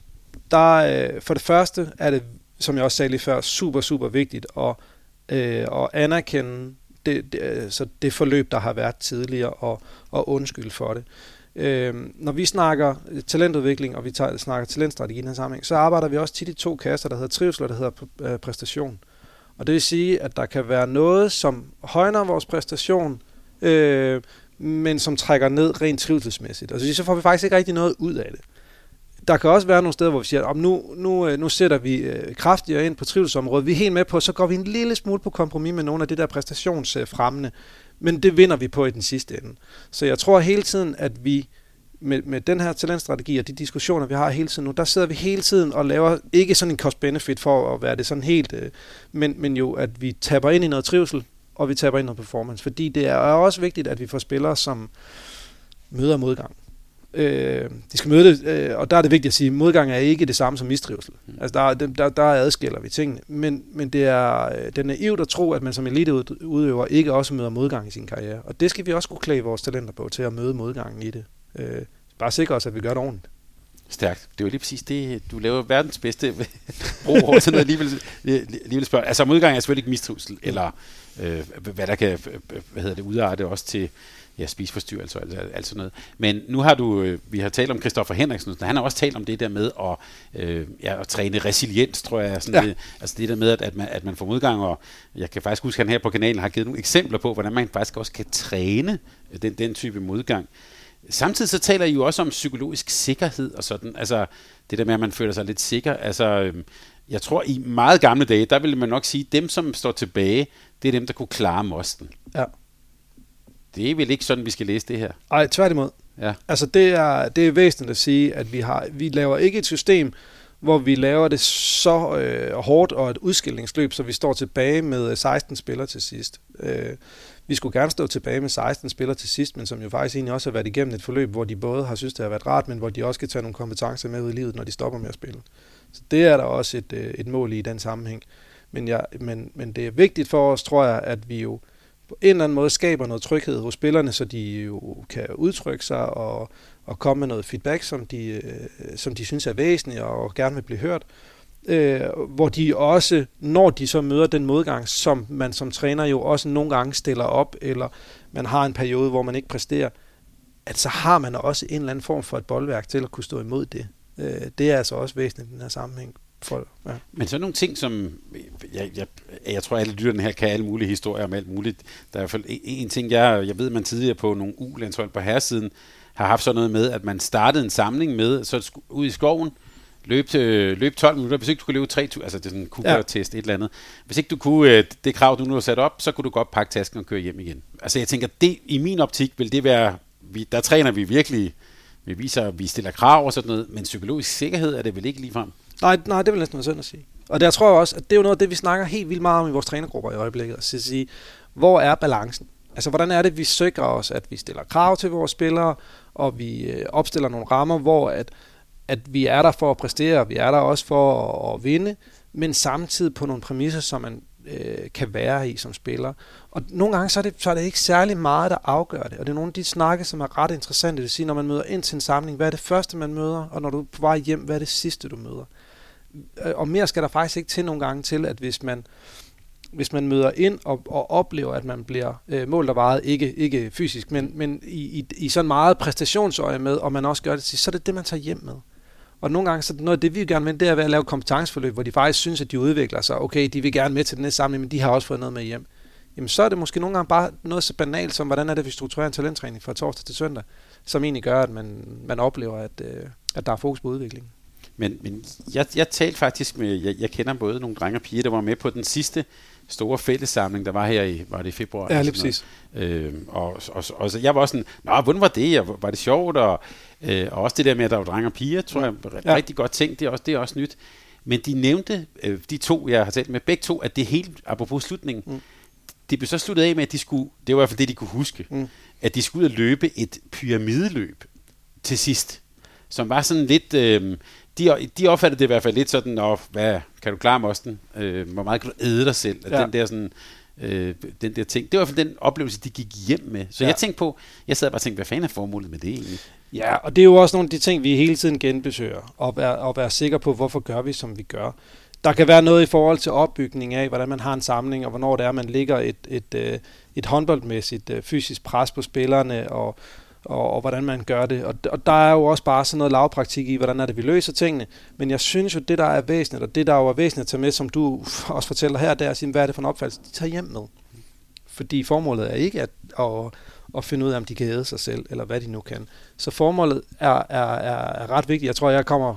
der øh, for det første er det, som jeg også sagde lige før, super, super vigtigt at, øh, at anerkende det, det, øh, så det forløb, der har været tidligere, og, og undskylde for det. Øh, når vi snakker talentudvikling, og vi tager, snakker talentstrategi i den her sammenhæng, så arbejder vi også tit i to kasser, der hedder trivsel og der hedder øh, præstation. Og det vil sige, at der kan være noget, som højner vores præstation, øh, men som trækker ned rent trivselsmæssigt. Altså, så får vi faktisk ikke rigtig noget ud af det der kan også være nogle steder, hvor vi siger, at nu, nu, øh, nu sætter vi øh, kraftigere ind på trivselsområdet. Vi er helt med på, så går vi en lille smule på kompromis med nogle af det der præstationsfremmende. Men det vinder vi på i den sidste ende. Så jeg tror hele tiden, at vi med, med den her talentstrategi og de diskussioner, vi har hele tiden nu, der sidder vi hele tiden og laver ikke sådan en cost-benefit for at være det sådan helt, øh, men, men jo, at vi taber ind i noget trivsel, og vi taber ind i noget performance. Fordi det er også vigtigt, at vi får spillere, som møder modgang øh, de skal møde det, øh, og der er det vigtigt at sige, at modgang er ikke det samme som mistrivsel. Mm. Altså der, der, der adskiller vi tingene. Men, men det er, øh, den er naivt at tro, at man som eliteudøver ikke også møder modgang i sin karriere. Og det skal vi også kunne klæde vores talenter på, til at møde modgangen i det. Øh, bare sikre os, at vi gør det ordentligt. Stærkt. Det er jo lige præcis det, du laver verdens bedste [LAUGHS] brug over til noget alligevel, alligevel spørg. Altså modgang er selvfølgelig ikke mistrivsel, eller øh, hvad der kan hvad hedder det, udarte også til ja, spiseforstyrrelser og alt, alt sådan noget. Men nu har du, øh, vi har talt om Christoffer Henriksen, han har også talt om det der med at, øh, ja, at træne resiliens, tror jeg. Sådan ja. det, altså det der med, at, at, man, at man får modgang, og jeg kan faktisk huske, at han her på kanalen har givet nogle eksempler på, hvordan man faktisk også kan træne den, den type modgang. Samtidig så taler I jo også om psykologisk sikkerhed og sådan. Altså det der med, at man føler sig lidt sikker. Altså, øh, jeg tror, i meget gamle dage, der ville man nok sige, at dem, som står tilbage, det er dem, der kunne klare mosten. Ja. Det er vel ikke sådan, vi skal læse det her? Nej, tværtimod. Ja. Altså det er, det er væsentligt at sige, at vi, har, vi laver ikke et system, hvor vi laver det så øh, hårdt og et udskillingsløb, så vi står tilbage med 16 spillere til sidst. Øh, vi skulle gerne stå tilbage med 16 spillere til sidst, men som jo faktisk egentlig også har været igennem et forløb, hvor de både har synes, det har været rart, men hvor de også kan tage nogle kompetencer med ud i livet, når de stopper med at spille. Så det er der også et, øh, et mål i den sammenhæng. Men, ja, men, men det er vigtigt for os, tror jeg, at vi jo på en eller anden måde skaber noget tryghed hos spillerne, så de jo kan udtrykke sig og, og komme med noget feedback, som de, øh, som de synes er væsentligt og gerne vil blive hørt. Øh, hvor de også, når de så møder den modgang, som man som træner jo også nogle gange stiller op, eller man har en periode, hvor man ikke præsterer, at så har man også en eller anden form for et boldværk til at kunne stå imod det. Øh, det er altså også væsentligt i den her sammenhæng. For, ja. Men så nogle ting, som jeg, jeg, jeg tror, alle lytterne her kan alle mulige historier om alt muligt. Der er i hvert fald en, ting, jeg, jeg ved, man tidligere på nogle U-landshold på herresiden har haft sådan noget med, at man startede en samling med, så ud i skoven, løb, til, løb 12 minutter, hvis ikke du kunne løbe 3 altså det er sådan en Cooper-test, ja. et eller andet. Hvis ikke du kunne øh, det krav, du nu har sat op, så kunne du godt pakke tasken og køre hjem igen. Altså jeg tænker, det, i min optik vil det være, vi, der træner vi virkelig, vi viser, vi stiller krav og sådan noget, men psykologisk sikkerhed er det vel ikke ligefrem? Nej, nej, det vil næsten være synd at sige. Og der tror jeg også, at det er jo noget af det, vi snakker helt vildt meget om i vores trænergrupper i øjeblikket. At sige, hvor er balancen? Altså, hvordan er det, vi sikrer os, at vi stiller krav til vores spillere, og vi øh, opstiller nogle rammer, hvor at, at vi er der for at præstere, og vi er der også for at, at vinde, men samtidig på nogle præmisser, som man øh, kan være i som spiller. Og nogle gange så er, det, så er det ikke særlig meget, der afgør det. Og det er nogle af de snakke, som er ret interessante. Det vil sige, når man møder ind til en samling, hvad er det første, man møder? Og når du er på vej hjem, hvad er det sidste, du møder? Øh, og mere skal der faktisk ikke til nogle gange til, at hvis man, hvis man møder ind og, og oplever, at man bliver øh, målt og vejet, ikke, ikke fysisk, men, men i, i, i sådan meget præstationsøje med, og man også gør det til, så er det det, man tager hjem med. Og nogle gange, så noget af det, vi gerne vil, det er at lave kompetenceforløb, hvor de faktisk synes, at de udvikler sig. Okay, de vil gerne med til den næste samling, men de har også fået noget med hjem. Jamen, så er det måske nogle gange bare noget så banalt som, hvordan er det, vi strukturerer en talenttræning fra torsdag til søndag, som egentlig gør, at man, man oplever, at, øh, at der er fokus på udvikling. Men, men jeg, jeg talte faktisk med, jeg, jeg kender både nogle drenge og piger, der var med på den sidste store fællessamling, der var her i, var det i februar? Ja, lige præcis. Øh, og, og, og, så jeg var også sådan, nå, hvordan var det? Og, var det sjovt? Og, øh, og også det der med, at der var drenge og piger, tror jeg, ja. rigtig godt tænkt. Det er også, det er også nyt. Men de nævnte, øh, de to, jeg har talt med, begge to, at det helt, apropos slutningen, mm. det blev så sluttet af med, at de skulle, det var i hvert fald det, de kunne huske, mm. at de skulle ud og løbe et pyramideløb til sidst, som var sådan lidt, øh, de, de opfattede det i hvert fald lidt sådan, og hvad, kan du klare mosten? Øh, hvor meget kan du æde dig selv? Ja. Den der sådan, øh, den der ting. Det var i hvert fald den oplevelse, de gik hjem med. Så ja. jeg tænkte på, jeg sad bare og tænkte, hvad fanden er formålet med det egentlig? Ja, og det er jo også nogle af de ting, vi hele tiden genbesøger, og være, og være sikre på, hvorfor gør vi, som vi gør. Der kan være noget i forhold til opbygning af, hvordan man har en samling, og hvornår det er, man ligger et, et, et, øh, et håndboldmæssigt øh, fysisk pres på spillerne, og og, og hvordan man gør det. Og, og der er jo også bare sådan noget lavpraktik i, hvordan er det, vi løser tingene. Men jeg synes jo, det der er væsentligt, og det der jo er væsentligt at tage med, som du [LAUGHS] også fortæller her, det er at sige, hvad er det for en opfattelse, de tager hjem med. Fordi formålet er ikke at, at, at finde ud af, om de kan æde sig selv, eller hvad de nu kan. Så formålet er, er, er, er ret vigtigt. Jeg tror, jeg kommer,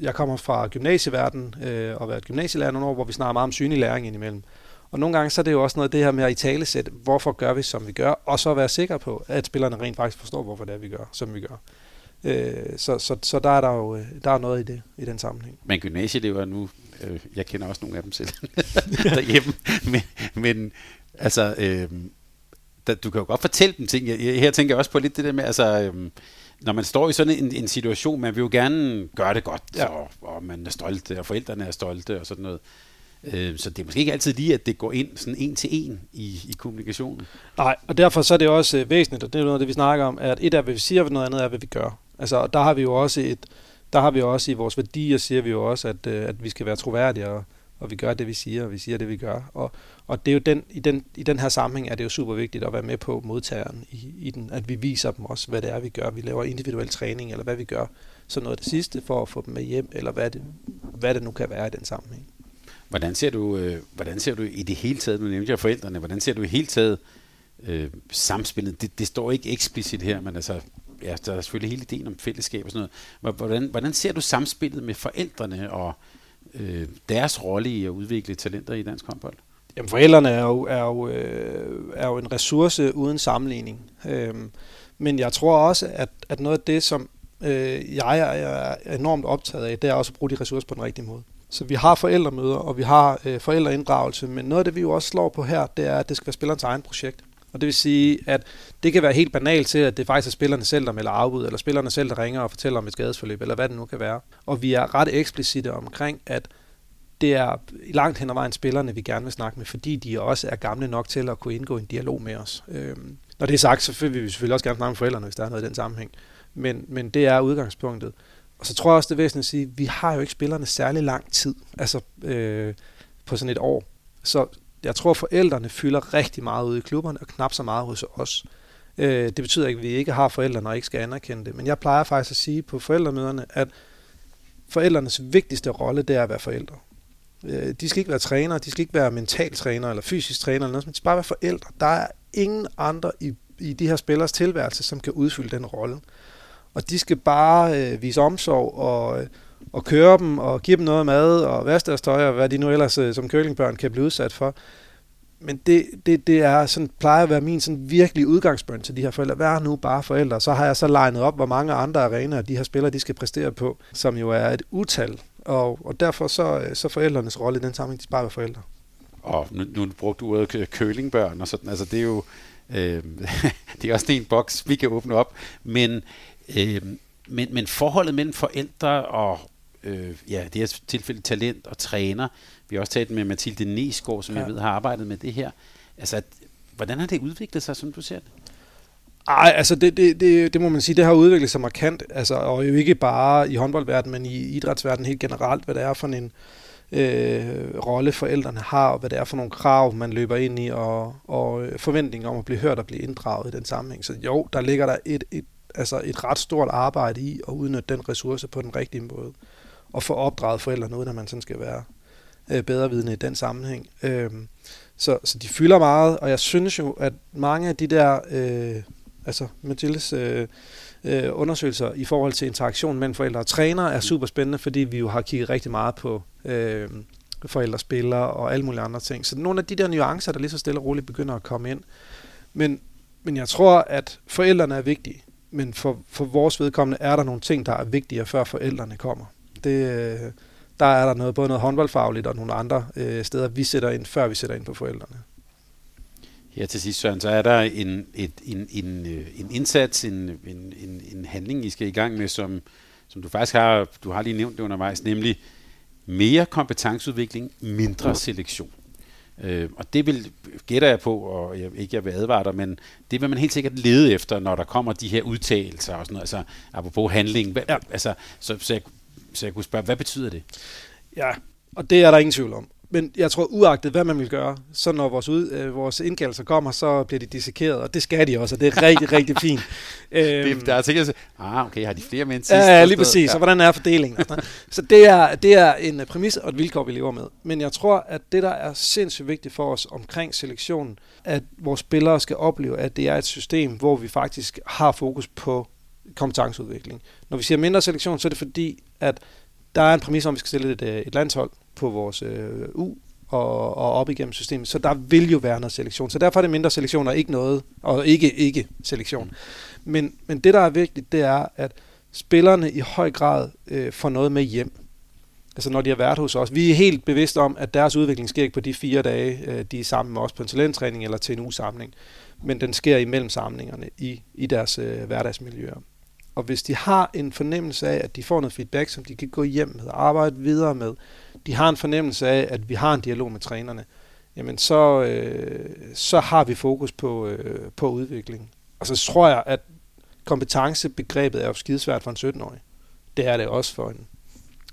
jeg kommer fra gymnasieverdenen øh, og været gymnasielærer nogle år, hvor vi snakker meget om synlig læring indimellem. Og nogle gange så er det jo også noget af det her med at i tale sætte, hvorfor gør vi, som vi gør, og så være sikker på, at spillerne rent faktisk forstår, hvorfor det er, vi gør, som vi gør. Øh, så, så, så der er der jo øh, der er noget i det i den sammenhæng. Men gymnasieelever nu, øh, jeg kender også nogle af dem selv [LAUGHS] derhjemme, men, men altså, øh, der, du kan jo godt fortælle dem ting. Jeg, her tænker jeg også på lidt det der med, altså, øh, når man står i sådan en, en situation, man vil jo gerne gøre det godt, ja. og, og man er stolt, og forældrene er stolte og sådan noget. Øh, Øh, så det er måske ikke altid lige, at det går ind sådan en til en i, i kommunikationen. Nej, og derfor så er det også øh, væsentligt, og det er noget af det, vi snakker om, at et er, hvad vi siger, og noget andet er, hvad vi gør. Altså, der har vi jo også et, der har vi også i vores værdier, siger vi jo også, at, øh, at vi skal være troværdige, og, og vi gør det, vi siger, og vi siger det, vi gør. Og, og det er jo den, i, den, i den her sammenhæng er det jo super vigtigt at være med på modtageren i, i den, at vi viser dem også, hvad det er, vi gør. Vi laver individuel træning, eller hvad vi gør, så noget af det sidste for at få dem med hjem, eller hvad det, hvad det nu kan være i den sammenhæng. Hvordan ser du, øh, hvordan ser du i det hele taget, nu nævnte jeg forældrene, hvordan ser du i hele taget øh, samspillet? Det, det står ikke eksplicit her, men altså, ja, der er selvfølgelig hele ideen om fællesskab og sådan noget. Hvordan, hvordan ser du samspillet med forældrene og øh, deres rolle i at udvikle talenter i dansk håndbold? Jamen forældrene er jo, er jo, øh, er jo en ressource uden sammenligning. Øhm, men jeg tror også, at, at noget af det, som øh, jeg er enormt optaget af, det er også at bruge de ressourcer på den rigtige måde. Så vi har forældremøder, og vi har øh, forældreinddragelse, men noget af det, vi jo også slår på her, det er, at det skal være spillerens egen projekt. Og det vil sige, at det kan være helt banalt til, at det faktisk er spillerne selv, der melder afbud, eller spillerne selv, der ringer og fortæller om et skadesforløb, eller hvad det nu kan være. Og vi er ret eksplicite omkring, at det er langt hen ad vejen spillerne, vi gerne vil snakke med, fordi de også er gamle nok til at kunne indgå en dialog med os. Øhm, når det er sagt, så vil vi selvfølgelig også gerne snakke med forældrene, hvis der er noget i den sammenhæng. Men, men det er udgangspunktet. Og så tror jeg også, det er væsentligt at sige, at vi har jo ikke spillerne særlig lang tid, altså øh, på sådan et år. Så jeg tror, forældrene fylder rigtig meget ude i klubberne, og knap så meget hos os. Øh, det betyder ikke, at vi ikke har forældrene og ikke skal anerkende det. Men jeg plejer faktisk at sige på forældremøderne, at forældrenes vigtigste rolle, det er at være forældre. Øh, de skal ikke være trænere, de skal ikke være mentaltræner eller fysisk træner, eller noget, men de skal bare være forældre. Der er ingen andre i, i de her spillers tilværelse, som kan udfylde den rolle. Og de skal bare øh, vise omsorg og, øh, og køre dem og give dem noget mad og vaske deres tøj og hvad de nu ellers øh, som curlingbørn kan blive udsat for. Men det, det, det er sådan, plejer at være min sådan virkelig udgangspunkt til de her forældre. Vær nu bare forældre. Så har jeg så legnet op, hvor mange andre arenaer de her spillere de skal præstere på, som jo er et utal. Og, og derfor så, øh, så forældrenes rolle i den sammenhæng, de skal bare være forældre. Og nu, nu brugte du ordet kølingbørn og sådan. Altså det er jo øh, [LAUGHS] det er også en boks, vi kan åbne op. Men, øh, men, men forholdet mellem forældre og øh, ja, det her tilfælde talent og træner. Vi har også talt med Mathilde Nesgaard, som ja. jeg ved har arbejdet med det her. Altså, at, hvordan har det udviklet sig, som du ser det? Ej, altså det, det, det, det må man sige, det har udviklet sig markant, altså, og jo ikke bare i håndboldverdenen, men i idrætsverdenen helt generelt, hvad det er for en øh, rolle forældrene har, og hvad det er for nogle krav, man løber ind i, og, og øh, forventninger om at blive hørt og blive inddraget i den sammenhæng. Så jo, der ligger der et, et, altså et ret stort arbejde i at udnytte den ressource på den rigtige måde Og få opdraget forældrene, uden at man sådan skal være øh, bedre vidende i den sammenhæng. Øh, så, så de fylder meget, og jeg synes jo, at mange af de der, øh, altså Mathildes øh, øh, undersøgelser i forhold til interaktion mellem forældre og træner er super spændende, fordi vi jo har kigget rigtig meget på øh, forældre spillere og alle mulige andre ting. Så nogle af de der nuancer, der lige så stille og roligt begynder at komme ind. Men, men jeg tror, at forældrene er vigtige, men for, for vores vedkommende er der nogle ting, der er vigtigere, før forældrene kommer. Det, øh, der er der noget, både noget håndboldfagligt og nogle andre øh, steder, vi sætter ind, før vi sætter ind på forældrene. Ja, til sidst, Søren, så er der en, et, en, en, øh, en indsats, en, en, en, en handling, I skal i gang med, som, som du faktisk har, du har lige nævnt det undervejs, nemlig mere kompetenceudvikling, mindre selektion. Øh, og det vil, gætter jeg på, og jeg, ikke jeg vil advare dig, men det vil man helt sikkert lede efter, når der kommer de her udtalelser og sådan noget, altså apropos handling. Hvad, ja. altså, så, så jeg så jeg kunne spørge, hvad betyder det? Ja, og det er der ingen tvivl om. Men jeg tror, uagtet hvad man vil gøre, så når vores, ud, øh, vores indkaldelser kommer, så bliver de dissekeret, og det skal de også, og det er rigtig, [LAUGHS] rigtig fint. Øhm, der er sikkert, ah, okay, har de flere mænd sidst? Ja, lige præcis, ja. så hvordan er fordelingen? så det er, det er en præmis og et vilkår, vi lever med. Men jeg tror, at det, der er sindssygt vigtigt for os omkring selektionen, at vores spillere skal opleve, at det er et system, hvor vi faktisk har fokus på kompetenceudvikling. Når vi siger mindre selektion, så er det fordi, at der er en præmis om, at vi skal stille et, øh, et landshold på vores øh, U og, og op igennem systemet. Så der vil jo være noget selektion. Så derfor er det mindre selektion og ikke noget, og ikke ikke selektion. Mm. Men, men det, der er vigtigt, det er, at spillerne i høj grad øh, får noget med hjem. Altså når de har været hos os. Vi er helt bevidste om, at deres udvikling sker ikke på de fire dage, øh, de er sammen med os på en talenttræning eller til en usamling. Men den sker imellem samlingerne i, i deres øh, hverdagsmiljøer. Og hvis de har en fornemmelse af, at de får noget feedback, som de kan gå hjem med og arbejde videre med, de har en fornemmelse af, at vi har en dialog med trænerne, jamen så, øh, så har vi fokus på, øh, på udvikling. Og så tror jeg, at kompetencebegrebet er jo skidesvært for en 17-årig. Det er det også for en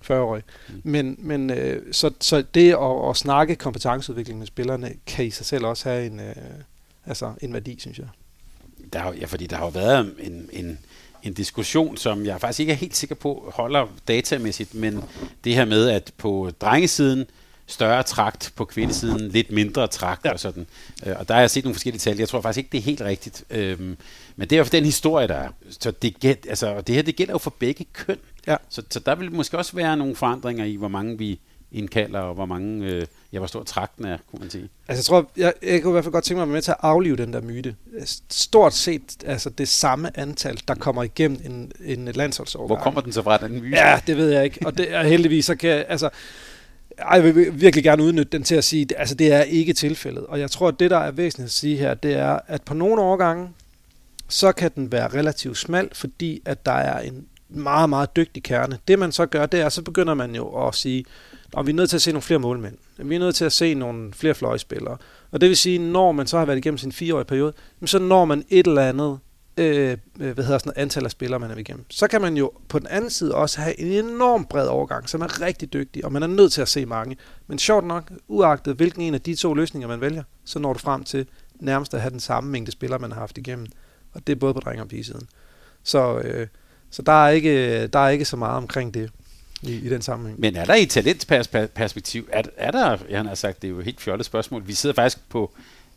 40-årig. Mm. Men, men øh, så, så det at, at snakke kompetenceudvikling med spillerne, kan i sig selv også have en, øh, altså en værdi, synes jeg. Der ja, fordi der har jo været en, en, en diskussion, som jeg faktisk ikke er helt sikker på holder datamæssigt, men det her med, at på drengesiden, større trakt, på kvindesiden lidt mindre trakt ja. og sådan. Øh, og der har jeg set nogle forskellige tal. Jeg tror faktisk ikke, det er helt rigtigt. Øhm, men det er jo for den historie, der er. Så det, altså, det her det gælder jo for begge køn. Ja. Så, så der vil måske også være nogle forandringer i, hvor mange vi indkalder, og hvor mange, øh, ja, hvor stor trakten er, kunne man sige. Altså, jeg tror, jeg, jeg kunne i hvert fald godt tænke mig at være med til at aflive den der myte. Stort set altså det samme antal, der kommer igennem en, en landsholdsårgang. Hvor kommer den så fra, den myte? Ja, det ved jeg ikke. Og det er heldigvis, så kan jeg, altså, ej, jeg vil virkelig gerne udnytte den til at sige, at altså, det er ikke tilfældet. Og jeg tror, at det, der er væsentligt at sige her, det er, at på nogle årgange, så kan den være relativt smal, fordi at der er en meget, meget dygtig kerne. Det man så gør, det er, så begynder man jo at sige, og vi er nødt til at se nogle flere målmænd. Vi er nødt til at se nogle flere fløjspillere. Og det vil sige, når man så har været igennem sin fireårige periode, så når man et eller andet øh, hvad hedder sådan antal af spillere, man er igennem. Så kan man jo på den anden side også have en enorm bred overgang, som er rigtig dygtig, og man er nødt til at se mange. Men sjovt nok, uagtet hvilken en af de to løsninger, man vælger, så når du frem til nærmest at have den samme mængde spillere, man har haft igennem. Og det er både på dreng- og pigesiden. Så, øh, så der, er ikke, der er ikke så meget omkring det i, i den sammenhæng. Men er der i talentperspektiv, er, er der, jeg har sagt, det er jo et helt fjollet spørgsmål, vi sidder faktisk på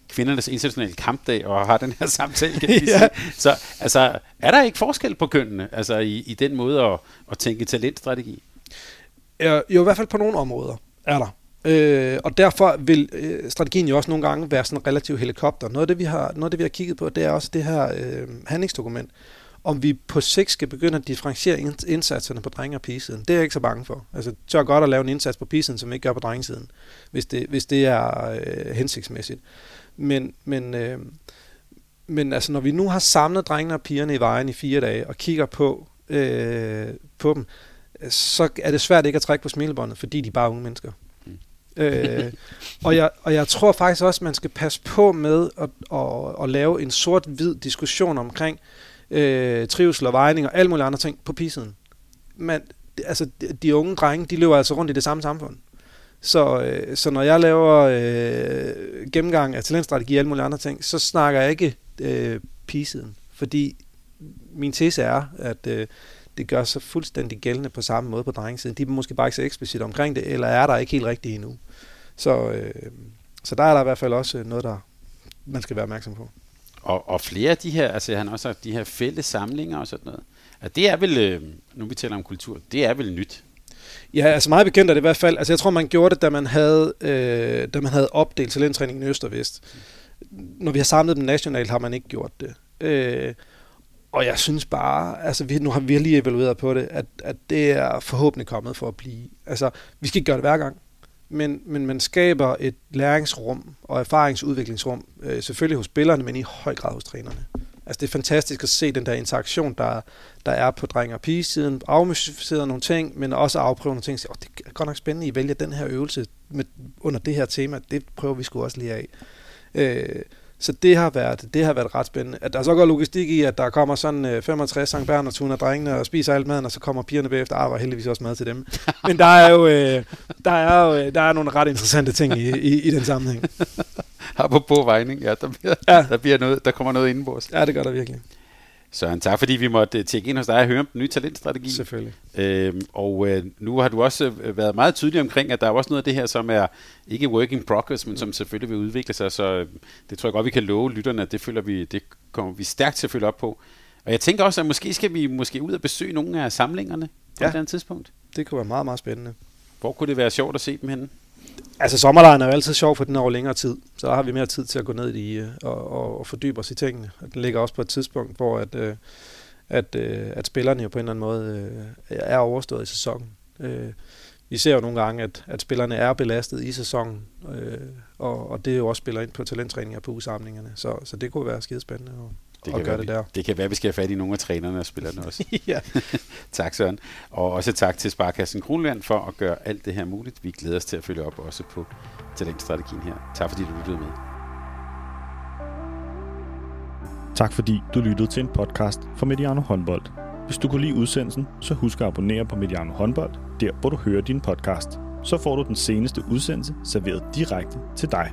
kvindernes internationale kampdag og har den her [LAUGHS] samtale. Kan ja. Så altså, er der ikke forskel på kønnene altså, i, i den måde at, at tænke talentstrategi? Ja, jo, i hvert fald på nogle områder er der. Øh, og derfor vil øh, strategien jo også nogle gange være sådan en relativ helikopter. Noget af det, vi har, noget af det, vi har kigget på, det er også det her øh, handlingsdokument, om vi på sigt skal begynde at differentiere indsatserne på drenge- og pigesiden. Det er jeg ikke så bange for. Altså, tør godt at lave en indsats på pigesiden, som vi ikke gør på drengesiden, hvis det, hvis det er øh, hensigtsmæssigt. Men, men, øh, men altså, når vi nu har samlet drengene og pigerne i vejen i fire dage og kigger på, øh, på dem, så er det svært ikke at trække på smilebåndet, fordi de er bare unge mennesker. Mm. øh, og, jeg, og jeg tror faktisk også, at man skal passe på med at, at, at lave en sort-hvid diskussion omkring øh, Øh, trivsel og vejning og alle mulige andre ting på pisiden. Men altså, de unge drenge, de lever altså rundt i det samme samfund. Så, øh, så når jeg laver øh, gennemgang af talentstrategi og alle mulige andre ting, så snakker jeg ikke øh, pigesiden. Fordi min tese er, at øh, det gør sig fuldstændig gældende på samme måde på drengesiden. De er måske bare ikke så eksplicit omkring det, eller er der ikke helt rigtigt endnu. Så, øh, så der er der i hvert fald også noget, der man skal være opmærksom på. Og, og flere af de her, altså han har også sagt, de her fælles samlinger og sådan noget, at det er vel, øh, nu vi taler om kultur, det er vel nyt. Ja, altså meget bekendt er det i hvert fald. Altså jeg tror, man gjorde det, da man havde, øh, da man havde opdelt talenttræningen i Øst og Vest. Når vi har samlet dem nationalt, har man ikke gjort det. Øh, og jeg synes bare, altså vi, nu har vi lige evalueret på det, at, at det er forhåbentlig kommet for at blive. Altså, vi skal ikke gøre det hver gang, men, men man skaber et læringsrum og erfaringsudviklingsrum, øh, selvfølgelig hos spillerne, men i høj grad hos trænerne. Altså det er fantastisk at se den der interaktion, der, der er på dreng- og pige-siden. Afmystificere nogle ting, men også afprøve nogle ting. Så, oh, det er godt nok spændende, I vælger den her øvelse med, under det her tema. Det prøver vi sgu også lige af. Øh, så det har, været, det har været ret spændende. At der så går logistik i, at der kommer sådan øh, 65 Sankt Bernhard af drengene og spiser alt maden, og så kommer pigerne bagefter. Ah, var heldigvis også mad til dem. [LAUGHS] Men der er jo, øh, der er jo øh, der er nogle ret interessante ting i, i, i den sammenhæng. [LAUGHS] Apropos vejning, ja, der, bliver, ja. der, bliver noget, der kommer noget indenbords. Ja, det gør der virkelig. Søren, tak fordi vi måtte tjekke ind hos dig og høre om den nye talentstrategi. Selvfølgelig. Øhm, og øh, nu har du også øh, været meget tydelig omkring, at der er også noget af det her, som er ikke working progress, men som selvfølgelig vil udvikle sig. Så øh, det tror jeg godt, vi kan love lytterne, at det, føler vi, det kommer vi stærkt til at følge op på. Og jeg tænker også, at måske skal vi måske ud og besøge nogle af samlingerne på ja. et andet tidspunkt. Det kunne være meget, meget spændende. Hvor kunne det være sjovt at se dem henne? Altså sommerlejren er jo altid sjov, for den er over længere tid. Så der har vi mere tid til at gå ned i øh, og, og, og fordybe os i tingene. Den ligger også på et tidspunkt, hvor at, øh, at, øh, at spillerne jo på en eller anden måde øh, er overstået i sæsonen. Øh, vi ser jo nogle gange, at, at spillerne er belastet i sæsonen, og, og det jo også spiller ind på talenttræninger på usamlingerne. Så, så det kunne være skide spændende det kan, være, det, der. det kan være, at vi skal have fat i nogle af trænerne og spillerne [LAUGHS] også. ja. [LAUGHS] tak Søren. Og også tak til Sparkassen Kronland for at gøre alt det her muligt. Vi glæder os til at følge op også på talentstrategien her. Tak fordi du lyttede med. Tak fordi du lyttede til en podcast fra Mediano Håndbold. Hvis du kunne lide udsendelsen, så husk at abonnere på Mediano Håndbold, der hvor du hører din podcast. Så får du den seneste udsendelse serveret direkte til dig.